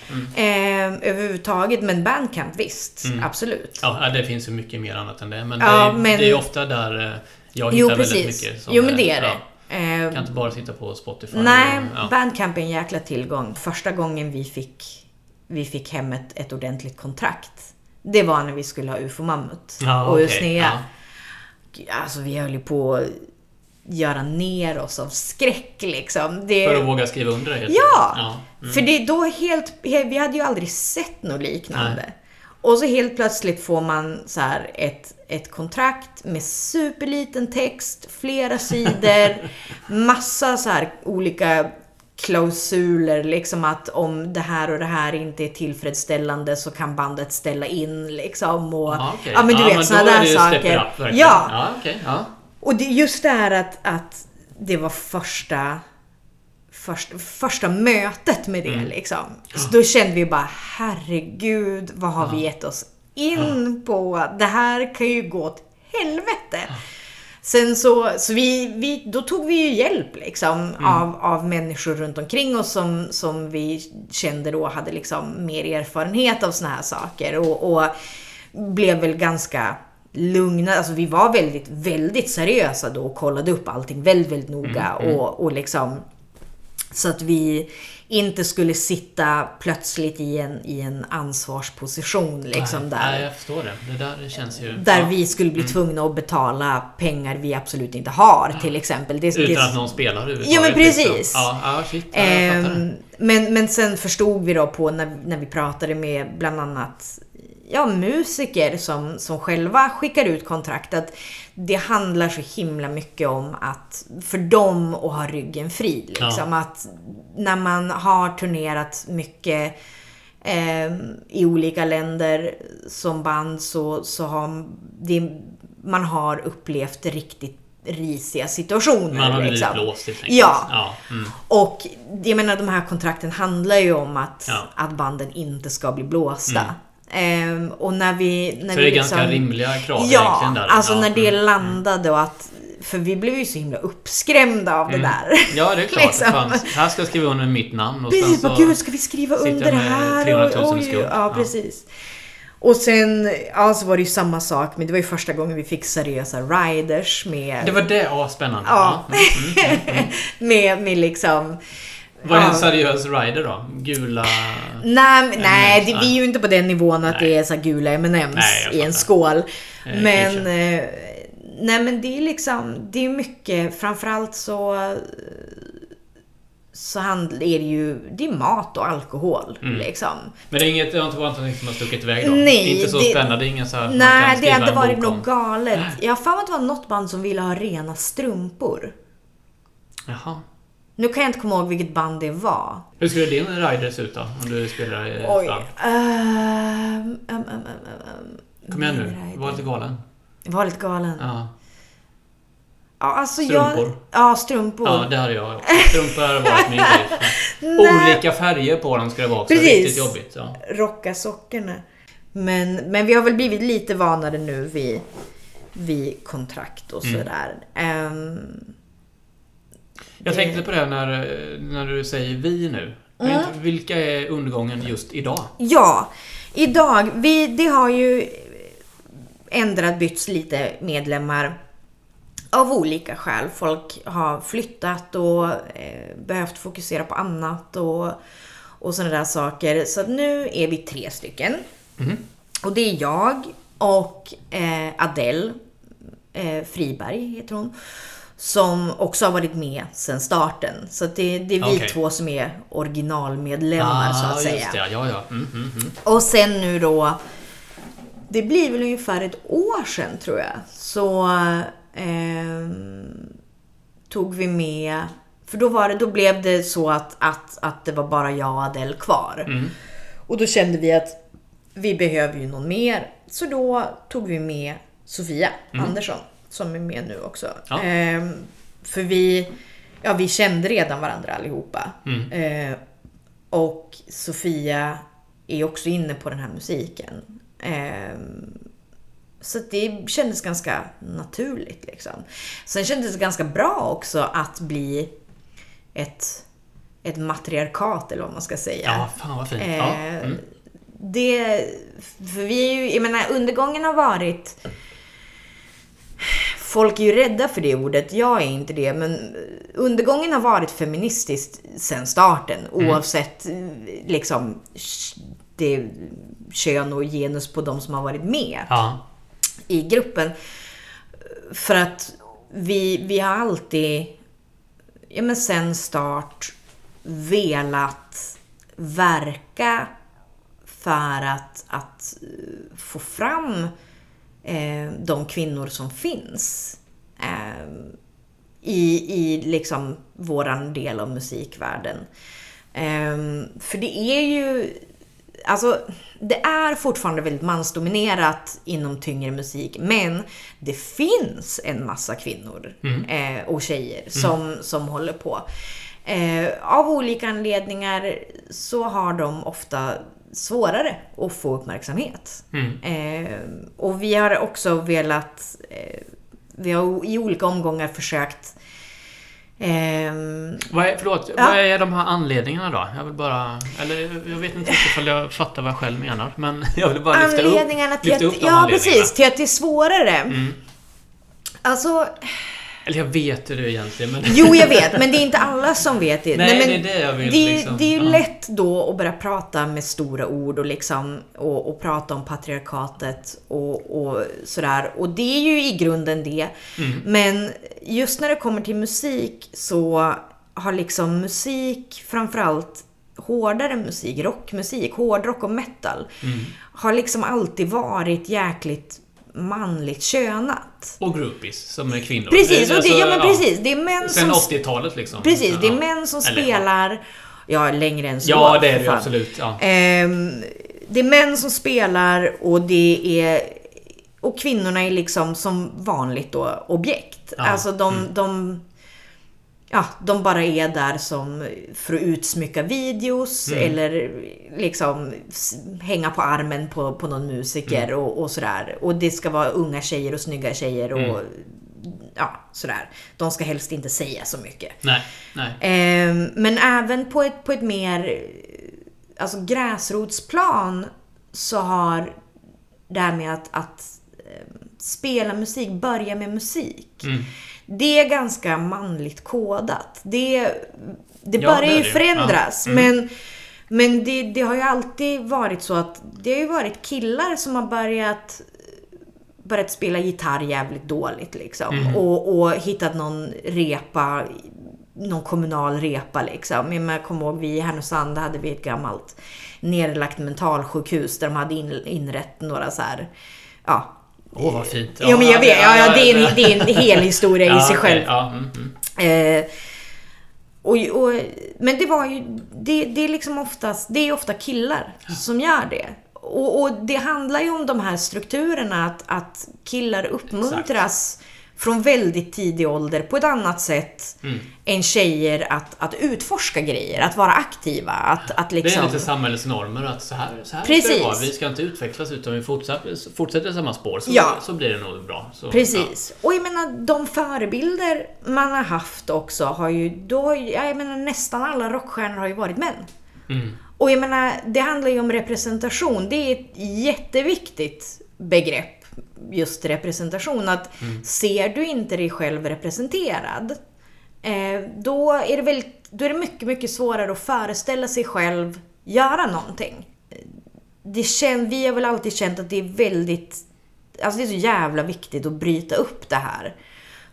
S1: Mm.
S2: eh, överhuvudtaget, men Bandcamp visst, absolut.
S1: Ja, det finns ju mycket mer annat än det. Men,
S2: Ja,
S1: det, är,
S2: men-
S1: det är ofta där eh, jag hittar
S2: Jo,
S1: väldigt
S2: precis.
S1: mycket. som
S2: Jo, men det är det. Eh,
S1: kan inte bara sitta på Spotify.
S2: Nej,
S1: och- ja.
S2: Bandcamp är en jäkla tillgång. Första gången vi fick, vi fick hem ett, ett ordentligt kontrakt, det var när vi skulle ha UFO Mammut
S1: Ja,
S2: och
S1: okej,
S2: Usnea.
S1: ja.
S2: Alltså vi höll ju på att göra ner oss av skräck liksom. Det,
S1: För att våga skriva under det helt
S2: Ja!
S1: ja.
S2: För det då helt, vi hade ju aldrig sett något liknande. Och så helt plötsligt får man så här ett, ett kontrakt med superliten text, flera sidor, massa så här olika klausuler, liksom att om det här och det här inte är tillfredsställande så kan bandet ställa in liksom. Och,
S1: Ja, okej.
S2: ja men du
S1: Ja,
S2: vet sådana där saker.
S1: up,
S2: ja,
S1: okej. ja.
S2: och det, just det här att, att det var första, första, första mötet med det
S1: Mm.
S2: liksom. Så då kände vi bara, herregud, vad har vi gett oss in på? Det här kan ju gå åt helvete. Sen så, så vi, vi, då tog vi ju hjälp liksom
S1: Mm.
S2: av, av människor runt omkring oss som, som vi kände då hade liksom mer erfarenhet av såna här saker. Och, och blev väl ganska lugna. Alltså vi var väldigt, väldigt seriösa då och kollade upp allting väldigt, väldigt noga. Och, och liksom så att vi inte skulle sitta plötsligt i en, i en ansvarsposition liksom
S1: nej,
S2: där.
S1: nej, jag förstår det. Det där känns ju...
S2: Där
S1: ja.
S2: vi skulle bli tvungna att betala pengar vi absolut inte har till exempel. Det,
S1: Utan
S2: det,
S1: att någon spelar överhuvudtaget.
S2: Ja, men precis.
S1: Liksom. Ja, ja, shit. Ja, jag fattar det.
S2: Ehm, men, men sen förstod vi då på när, när vi pratade med bland annat ja, musiker som, som själva skickar ut kontrakt att det handlar så himla mycket om att för dem att ha ryggen fri. Liksom. Att när man har turnerat mycket eh, i olika länder som band så, så har det, man har upplevt riktigt risiga situationer.
S1: Man har blivit
S2: liksom.
S1: blåst helt enkelt.
S2: Ja.
S1: ja. Mm.
S2: Och jag menar de här kontrakten handlar ju om att,
S1: Ja.
S2: att banden inte ska bli blåsta. Ehm, och när vi... När
S1: Så
S2: vi
S1: det är
S2: liksom,
S1: ganska rimliga krav
S2: Ja,
S1: där.
S2: alltså
S1: ja.
S2: när det
S1: mm.
S2: landade och att... För vi blev ju så himla uppskrämda av det där.
S1: Ja, det är klart.
S2: Liksom.
S1: Här ska jag skriva under mitt namn och
S2: Precis,
S1: sen så...
S2: gud ska vi skriva under det här?
S1: 300 000
S2: Och-
S1: skuld.
S2: Ja,
S1: Ja.
S2: precis. Och sen, ja så var det ju samma sak, men det var ju första gången vi fick seriösa riders med...
S1: Det var det, ja spännande.
S2: Ja.
S1: Ja. Mm, mm, mm.
S2: med, med liksom...
S1: Vad är en seriös rider då? Gula...
S2: Nej, nej det, vi är ju inte på den nivån att
S1: Nej.
S2: det är så gula M&M's i en skål.
S1: Eh,
S2: Men, eh, nej men det är liksom, det är mycket, framförallt så så handl- är det ju, det är mat och alkohol
S1: Mm.
S2: liksom.
S1: Men det är inget, det har inte varit någonting som har stuckit iväg då?
S2: Nej,
S1: Inte så
S2: det-
S1: spännande? Ingen så här,
S2: Nej, det hade
S1: en
S2: varit något galet. Jag har för mig att det var något band som ville ha rena strumpor.
S1: Jaha.
S2: Nu kan jag inte komma ihåg vilket band det var.
S1: Hur skulle din rider se ut då? Om du spelar i
S2: Oj. um, um, um, um, um,
S1: Kom igen nu. Var lite galen.
S2: Var lite galen.
S1: Ja.
S2: Ja, alltså
S1: Strumpor.
S2: Jag, ja, strumpor.
S1: ja, det hade jag också. Strumpor hade varit min grej. Olika färger på dem ska det vara också.
S2: Precis.
S1: Riktigt jobbigt. Ja.
S2: Rocka sockorna. Men, men vi har väl blivit lite vanare nu vid, vid kontrakt och
S1: Mm.
S2: sådär.
S1: Jag
S2: Det-
S1: tänkte på det när, när du säger vi nu. Inte, Vilka är undergången just idag?
S2: Ja, idag, vi, det har ju ändrat, bytts lite medlemmar av olika skäl. Folk har flyttat och eh, behövt fokusera på annat och, och sådana där saker. Så nu är vi tre stycken. Och det är jag och eh, Adele eh, Friberg heter hon. Som också har varit med sedan starten. Så det, det är vi
S1: Okej.
S2: två som är originalmedlemmar så att säga.
S1: Ah, det. Ja, ja. Mm, mm, mm.
S2: Och sen nu då, det blir väl ungefär ett år sedan tror jag, så ehm, tog vi med, för då, var det, då blev det så att, att, att det var bara jag och Adele kvar.
S1: Mm.
S2: Och då kände vi att vi behöver ju någon mer. Så då tog vi med Sofia Andersson som är med nu också.
S1: Ja.
S2: Ehm, för vi, ja, vi kände redan varandra allihopa.
S1: Mm.
S2: Ehm, och Sofia är också inne på den här musiken. Ehm, så det kändes ganska naturligt. Liksom. Sen kändes det ganska bra också att bli ett, ett matriarkat, eller vad man ska säga.
S1: Ja, fan vad fint. Ja.
S2: Eh,
S1: Mm.
S2: Det, för vi är ju, jag menar undergången har varit Folk är ju rädda för det ordet, jag är inte det, men undergången har varit feministiskt sedan starten oavsett eh, liksom det kön och genus på de som har varit med
S1: Ja.
S2: i gruppen. För att vi, vi har alltid, ja men sen start, velat verka för att, att få fram eh, de kvinnor som finns eh, i, i liksom våran del av musikvärlden. Eh, för det är ju, alltså det är fortfarande väldigt mansdominerat inom tyngre musik, men det finns en massa kvinnor eh, och tjejer som, som håller på. Eh, av olika anledningar så har de ofta svårare att få uppmärksamhet. Eh, och vi har också velat, eh, vi har i olika omgångar försökt ehm,
S1: Vad är, förlåt,
S2: Ja.
S1: vad är de här anledningarna då? Jag vill bara... Eller jag vet inte riktigt om jag fattar vad jag själv menar. Men jag vill bara lyfta upp, lyfta
S2: att,
S1: upp de
S2: ja precis, till att det är svårare.
S1: Mm.
S2: Alltså,
S1: Eller jag vet det egentligen, men...
S2: jo jag vet, men det är inte alla som vet det.
S1: Nej,
S2: men
S1: det är det jag vill
S2: det, är-
S1: liksom,
S2: det är ju
S1: ja.
S2: lätt då att börja prata med stora ord och liksom och, och prata om patriarkatet och, och sådär. Och det är ju i grunden det.
S1: Mm.
S2: Men just när det kommer till musik så har liksom musik, framförallt hårdare musik, rockmusik, hårdrock och metal,
S1: Mm.
S2: har liksom alltid varit jäkligt manligt könat.
S1: Och groupies, som är kvinnor.
S2: Precis, och det,
S1: Alltså,
S2: ja men precis. Det är män
S1: Sen
S2: som...
S1: 80-talet liksom.
S2: Precis, det är män som
S1: Eller,
S2: spelar... Ja, längre än så.
S1: Ja, det är det absolut. Ja.
S2: Ehm, det är män som spelar och det är... Och kvinnorna är liksom som vanligt då objekt.
S1: Ja,
S2: Alltså de,
S1: mm.
S2: de... Ja, de bara är där som för att utsmycka videos
S1: Mm.
S2: eller liksom hänga på armen på, på någon musiker
S1: Mm.
S2: och, och sådär. Och det ska vara unga tjejer och snygga tjejer och
S1: Mm.
S2: ja, sådär. De ska helst inte säga så mycket.
S1: Nej, nej.
S2: Ehm, men även på ett, på ett mer alltså gräsrotsplan så har det här med att, att eh, spela musik, börja med musik.
S1: Mm.
S2: Det är ganska manligt kodat. Det, det
S1: Ja,
S2: börjar ju förändras.
S1: Ja. Mm.
S2: Men, men det, det har ju alltid varit så att det har ju varit killar som har börjat börjat spela gitarr jävligt dåligt liksom.
S1: Mm.
S2: Och, och hittat någon repa, någon kommunal repa liksom. Jag kommer ihåg vi i Härnösand hade vi ett gammalt nedlagt mentalsjukhus där de hade in, inrett några så här, ja.
S1: Åh, vad fint.
S2: Ja, men jag vet, ja, ja, det, är en, det är en hel historia i
S1: Ja,
S2: sig själv.
S1: Ja, mm, mm.
S2: Eh, och, och, men det var ju, det, det är liksom oftast, det är ofta killar som gör det. Och, och det handlar ju om de här strukturerna, att, att killar uppmuntras från väldigt tidig ålder på ett annat sätt
S1: Mm.
S2: än tjejer att, att utforska grejer, att vara aktiva, att, att
S1: Det är
S2: liksom...
S1: lite samhällsnormer att så här, så här ska
S2: Precis.
S1: det vara. Vi ska inte utvecklas utan vi fortsätter, fortsätter samma spår så,
S2: Ja.
S1: så blir det nog bra. Så,
S2: Precis. Och jag menar, de förebilder man har haft också har ju, då, ja, jag menar nästan alla rockstjärnor har ju varit män.
S1: Ja. Mm.
S2: Och jag menar, det handlar ju om representation. Det är ett jätteviktigt begrepp. Just representation. Att ser du inte dig själv representerad, eh, då är det väl, då är det mycket, mycket svårare att föreställa sig själv göra någonting. Det kän, vi har väl alltid känt att det är väldigt, alltså det är så jävla viktigt att bryta upp det här.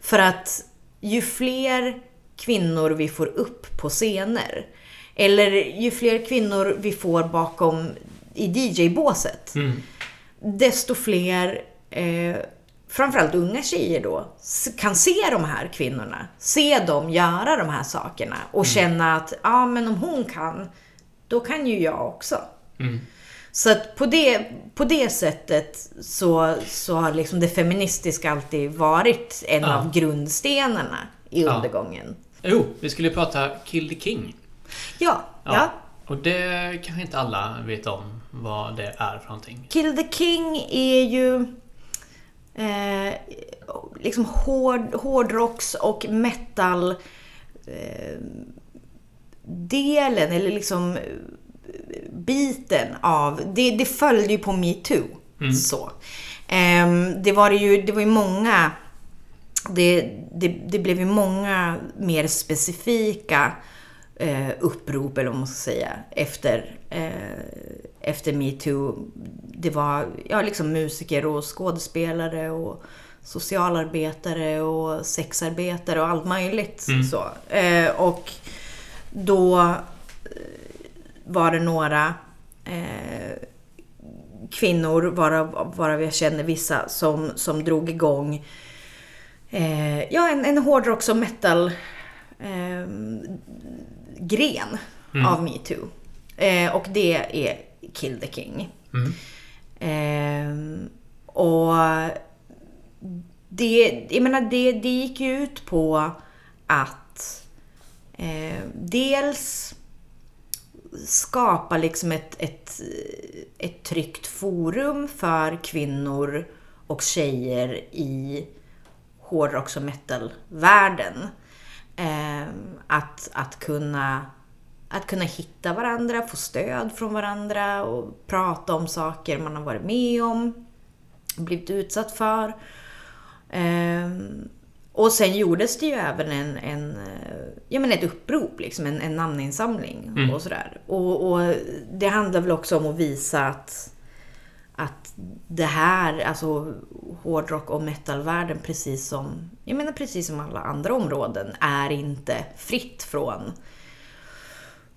S2: För att ju fler kvinnor vi får upp på scener, eller ju fler kvinnor vi får bakom i DJ-båset,
S1: Mm.
S2: desto fler, eh, framförallt unga tjejer då, kan se de här kvinnorna. Se dem göra de här sakerna och känna att, ja men om hon kan, då kan ju jag också.
S1: Mm.
S2: Så att på det, på det sättet så, så har liksom det feministiska alltid varit en
S1: Ja.
S2: av grundstenarna i
S1: Ja.
S2: undergången.
S1: Jo, vi skulle ju prata Kill the King.
S2: Ja, ja.
S1: Och det kanske inte alla vet om vad det är för någonting.
S2: Kill the King är ju eh, liksom hård, hårdrocks och metal eh, delen, eller liksom eh, biten av, det, det följde ju på metoo. Så. Ehm, det var ju, det var ju många, det, det, det blev ju många mer specifika eh, upprop, eller vad man ska säga, efter, eh, efter metoo. Det var ja, liksom musiker och skådespelare och socialarbetare och sexarbetare och allt möjligt. Så. Eh, och då eh, var det några eh, kvinnor, varav, varav jag känner vissa, som, som drog igång eh, ja, en, en hårdrocks och metal eh, gren av metoo. Eh, och det är Kill the King.
S1: Mm.
S2: Eh, och det, jag menar, det, det gick ju ut på att eh, dels skapa liksom ett, ett, ett tryggt forum för kvinnor och tjejer i hårdrocks och metalvärlden. Eh, att, att, kunna, att kunna hitta varandra, få stöd från varandra och prata om saker man har varit med om, blivit utsatt för. Ehm, och sen gjordes det ju även en, en, eh, ja, men ett upprop, liksom, en, en namninsamling och sådär. Och, och det handlar väl också om att visa att, att det här, alltså hårdrock och metalvärlden, precis som, jag menar precis som alla andra områden, är inte fritt från,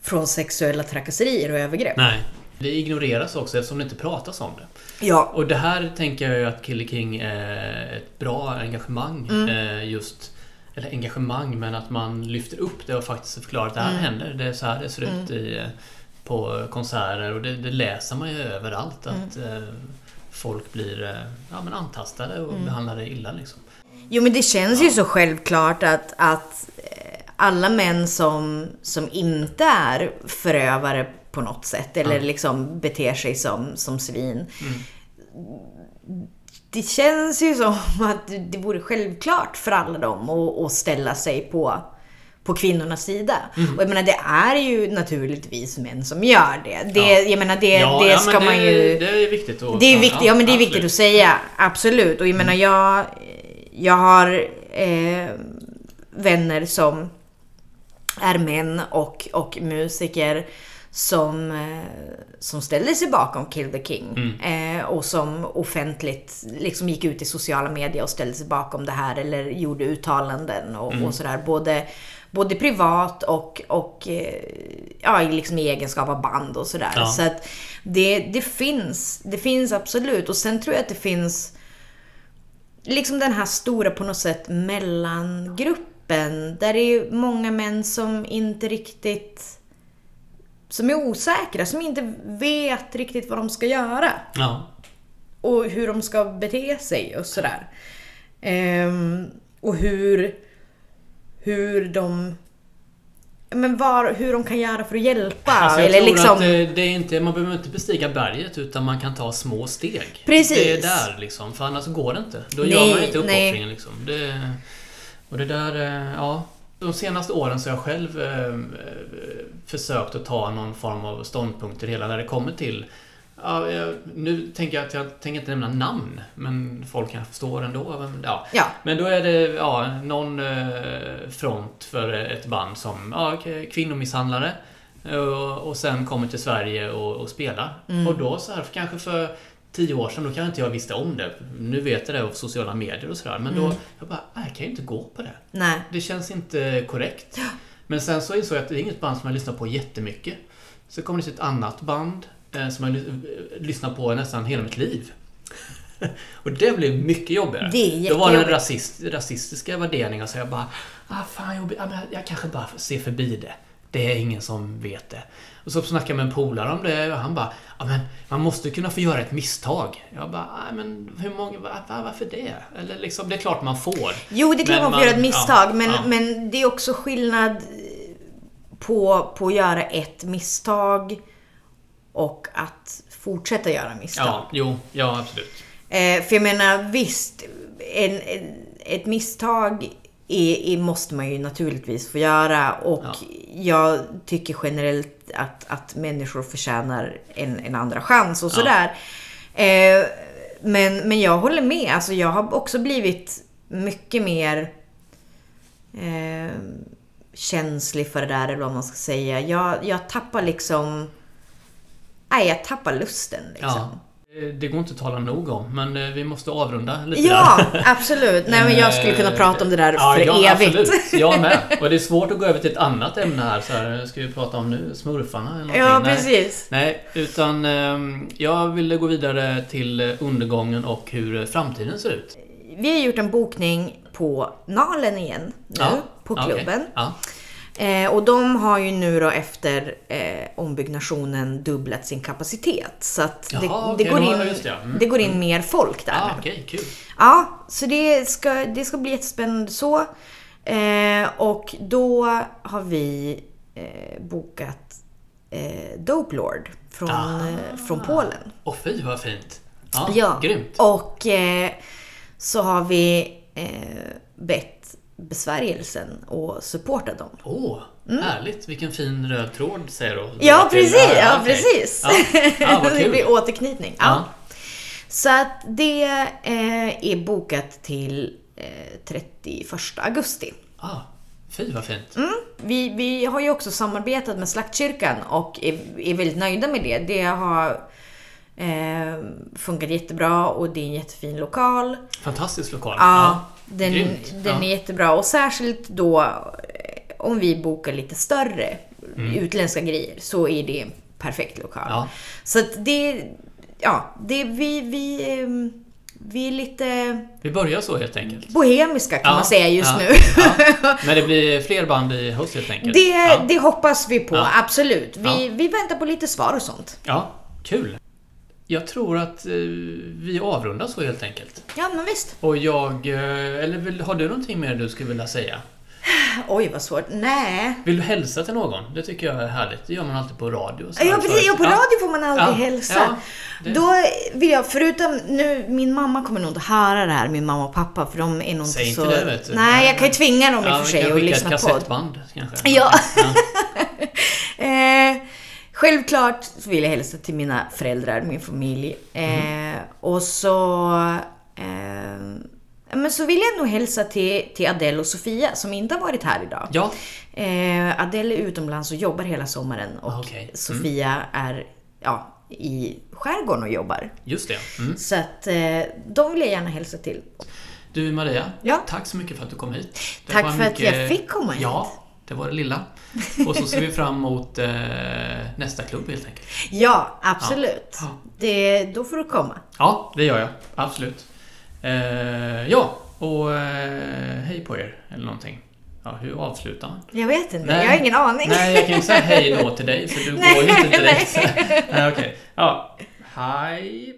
S2: från sexuella trakasserier och övergrepp.
S1: Nej. Det ignoreras också eftersom det inte pratas om det.
S2: Ja,
S1: Och det här tänker jag ju att Kill the King är ett bra engagemang. Eh, just eller engagemang, men att man lyfter upp det och faktiskt förklarar att det här händer. Det är så här det ser ut i, eh, på konserter och det, det läser man ju överallt. Att eh, folk blir ja, men antastade och behandlade illa. Liksom.
S2: Jo men det känns ju så självklart att, att alla män som, som inte är förövare på något sätt eller liksom beter sig som, som svin. Det känns ju som att det vore självklart för alla dem att, att ställa sig på, på kvinnornas sida. Och jag menar det är ju naturligtvis män som gör det. det
S1: Ja.
S2: Jag menar det,
S1: Ja,
S2: det
S1: ja,
S2: ska
S1: men
S2: man
S1: det,
S2: ju...
S1: Det är viktigt att...
S2: Det är viktigt, ja, men det är viktigt att säga. Absolut. Och jag menar, jag, jag har eh, vänner som är män och, och musiker som, eh, som ställde sig bakom Kill the King. Eh, och som offentligt liksom gick ut i sociala medier och ställde sig bakom det här eller gjorde uttalanden och, och sådär. Både, både privat och, och eh, ja, liksom i egenskap av band och sådär.
S1: Ja.
S2: Så att det, det finns. Det finns absolut. Och sen tror jag att det finns liksom den här stora på något sätt mellangruppen gruppen där det är många män som inte riktigt... Som är osäkra, som inte vet riktigt vad de ska göra.
S1: Ja.
S2: Och hur de ska bete sig och sådär. Ehm, och hur, hur de... Men var, hur de kan göra för att hjälpa.
S1: Alltså
S2: eller liksom...
S1: det, det är inte, man behöver inte bestiga berget utan man kan ta små steg.
S2: Precis.
S1: Det är där liksom, för annars går det inte. Då
S2: Nej,
S1: gör man inte uppoffringen liksom. Det, och det där, eh, ja. De senaste åren så har jag själv eh, eh, försökt att ta någon form av ståndpunkt i det hela när det kommer till Ja, nu tänker jag att jag tänker inte nämna namn, men folk kan förstå ändå. Ja.
S2: Ja.
S1: men då är det ja, någon eh, front för ett band som ja, kvinnomisshandlare och, och sen kommer till Sverige och, och spelar.
S2: Mm.
S1: Och då så här, kanske för tio år sedan, då kanske inte jag visste om det. Nu vet jag det av sociala medier och sådär. Men
S2: Mm.
S1: då, jag bara, "Nej, jag kan ju inte gå på det.
S2: Nej.
S1: Det känns inte korrekt. Men sen så insåg jag att det är inget band som jag lyssnar på jättemycket. Så kom det till ett annat band eh, som jag eh, lyssnat på nästan hela mitt liv. och det blev mycket jobbigare.
S2: Det
S1: Då var det rasist, rasistiska värderingar så jag bara ah, fan jobbigt. Jag kanske bara får se förbi det. Det är ingen som vet det. Och så snackade jag med en polare om det och han bara ja, men man måste kunna få göra ett misstag. Jag bara, men hur många, va- va- varför det? Eller liksom, det är klart man får.
S2: Jo, det är klart man får göra ett misstag,
S1: ja,
S2: men,
S1: ja.
S2: men det är också skillnad på, på att göra ett misstag och att fortsätta göra misstag.
S1: Ja, jo, ja absolut.
S2: Eh, för jag menar, visst, en, en, ett misstag är, måste man ju naturligtvis få göra och
S1: Ja.
S2: jag tycker generellt att, att människor förtjänar en, en andra chans och sådär. Eh, men, men jag håller med, alltså jag har också blivit mycket mer eh, känslig för det där eller vad man ska säga. Jag, jag tappar liksom... Nej, jag tappar lusten liksom.
S1: Ja. Eh, Det går inte att tala nog om, men eh, vi måste avrunda lite
S2: Ja,
S1: där.
S2: absolut. Nej, men jag skulle kunna
S1: Eh,
S2: prata om det där
S1: ja,
S2: för
S1: ja,
S2: evigt.
S1: Absolut. Jag med. Och det är svårt att gå över till ett annat ämne här. Så här ska vi prata om nu? Smurfarna eller någonting?
S2: Ja, precis.
S1: Nej, utan ehm, jag ville gå vidare till undergången och hur framtiden ser ut.
S2: Vi har gjort en bokning på Nalen igen nu,
S1: Ja,
S2: på klubben.
S1: Ja.
S2: Eh, och de har ju nu då efter eh, ombyggnationen dubblat sin kapacitet. Så att det,
S1: Jaha,
S2: det, går in,
S1: det, ja. Mm,
S2: det går in mer folk där
S1: Ah,
S2: nu.
S1: Okej, kul.
S2: Ja, så det ska, det ska bli jättespännande så. Eh, och då har vi eh, bokat eh, Dope Lord från,
S1: Ah.
S2: eh, från Polen.
S1: Åh fy vad fint. Ja,
S2: Ja,
S1: grymt.
S2: och eh, så har vi bett besvärjelsen och supporta dem.
S1: Åh, härligt. Vilken fin röd tråd säger du.
S2: Mm. Ja,
S1: Till-
S2: precis! Ja,
S1: okej.
S2: precis.
S1: Ja, vad
S2: det blir återknytning. Ja.
S1: Ja.
S2: Så att det eh, är bokat till eh, 31 augusti.
S1: Ah, fy vad fint.
S2: Mm. Vi, vi har ju också samarbetat med Slaktkyrkan och är, är väldigt nöjda med det. Det har eh, funkat jättebra och det är en jättefin lokal.
S1: Fantastisk lokal.
S2: Ja, den,
S1: grymt.
S2: den
S1: Ja.
S2: är jättebra. Och särskilt då eh, om vi bokar lite större utländska grejer så är det en perfekt lokal.
S1: Mm. Ja.
S2: Så att det, ja, det, vi, vi, ehm, vi är lite
S1: Vi börjar så helt enkelt.
S2: bohemiska kan
S1: Ja,
S2: man säga just nu.
S1: Men det blir fler band i höst helt enkelt.
S2: Det, det hoppas vi på, absolut. Vi, vi väntar på lite svar och sånt.
S1: ja, kul. Jag tror att eh, vi avrundar så helt enkelt.
S2: Ja, men visst.
S1: Och jag... Eh, eller har du någonting mer du skulle vilja säga?
S2: Oj, vad svårt. Nej.
S1: Vill du hälsa till någon? Det tycker jag är härligt. Det gör man alltid på radio. så
S2: Ja, precis. Ja, på radio får man alltid
S1: Ja,
S2: hälsa.
S1: ja, det-
S2: Då vill jag, förutom nu, min mamma kommer nog inte höra det här, min mamma och pappa, för de är nog
S1: Säg
S2: inte
S1: inte
S2: så...
S1: det, vet du.
S2: Nej, jag kan ju tvinga dem i
S1: Ja,
S2: och för
S1: vi
S2: sig
S1: kan
S2: att
S1: skicka
S2: lyssna
S1: ett
S2: på.
S1: kassettband kanske.
S2: Ja. Eh, självklart så vill jag hälsa till mina föräldrar, min familj. Eh, och så... Eh, men så vill jag nog hälsa till, till Adele och Sofia som inte har varit här idag.
S1: Ja,
S2: Eh, Adele är utomlands och jobbar hela sommaren och
S1: Ah, okej. Mm.
S2: Sofia är ja, i skärgården och jobbar.
S1: just det. Mm.
S2: Så att eh, de vill jag gärna hälsa till.
S1: Du Maria,
S2: Ja.
S1: tack så mycket för att du kom hit. Det
S2: Tack för att jag fick komma hit.
S1: Ja, det var det lilla. Och så ser vi fram emot eh, nästa klubb helt enkelt.
S2: Ja, absolut.
S1: Ja.
S2: Det, då får du komma.
S1: Ja, det gör jag. Absolut. Eh, ja, och eh, hej på er. Eller någonting. Ja, hur avslutar man?
S2: Jag vet inte,
S1: Nej.
S2: jag har ingen aning.
S1: Nej, jag kan ju säga hej då till dig, så du
S2: Nej,
S1: går ju inte direkt. nej. Okej. Ja. Hej.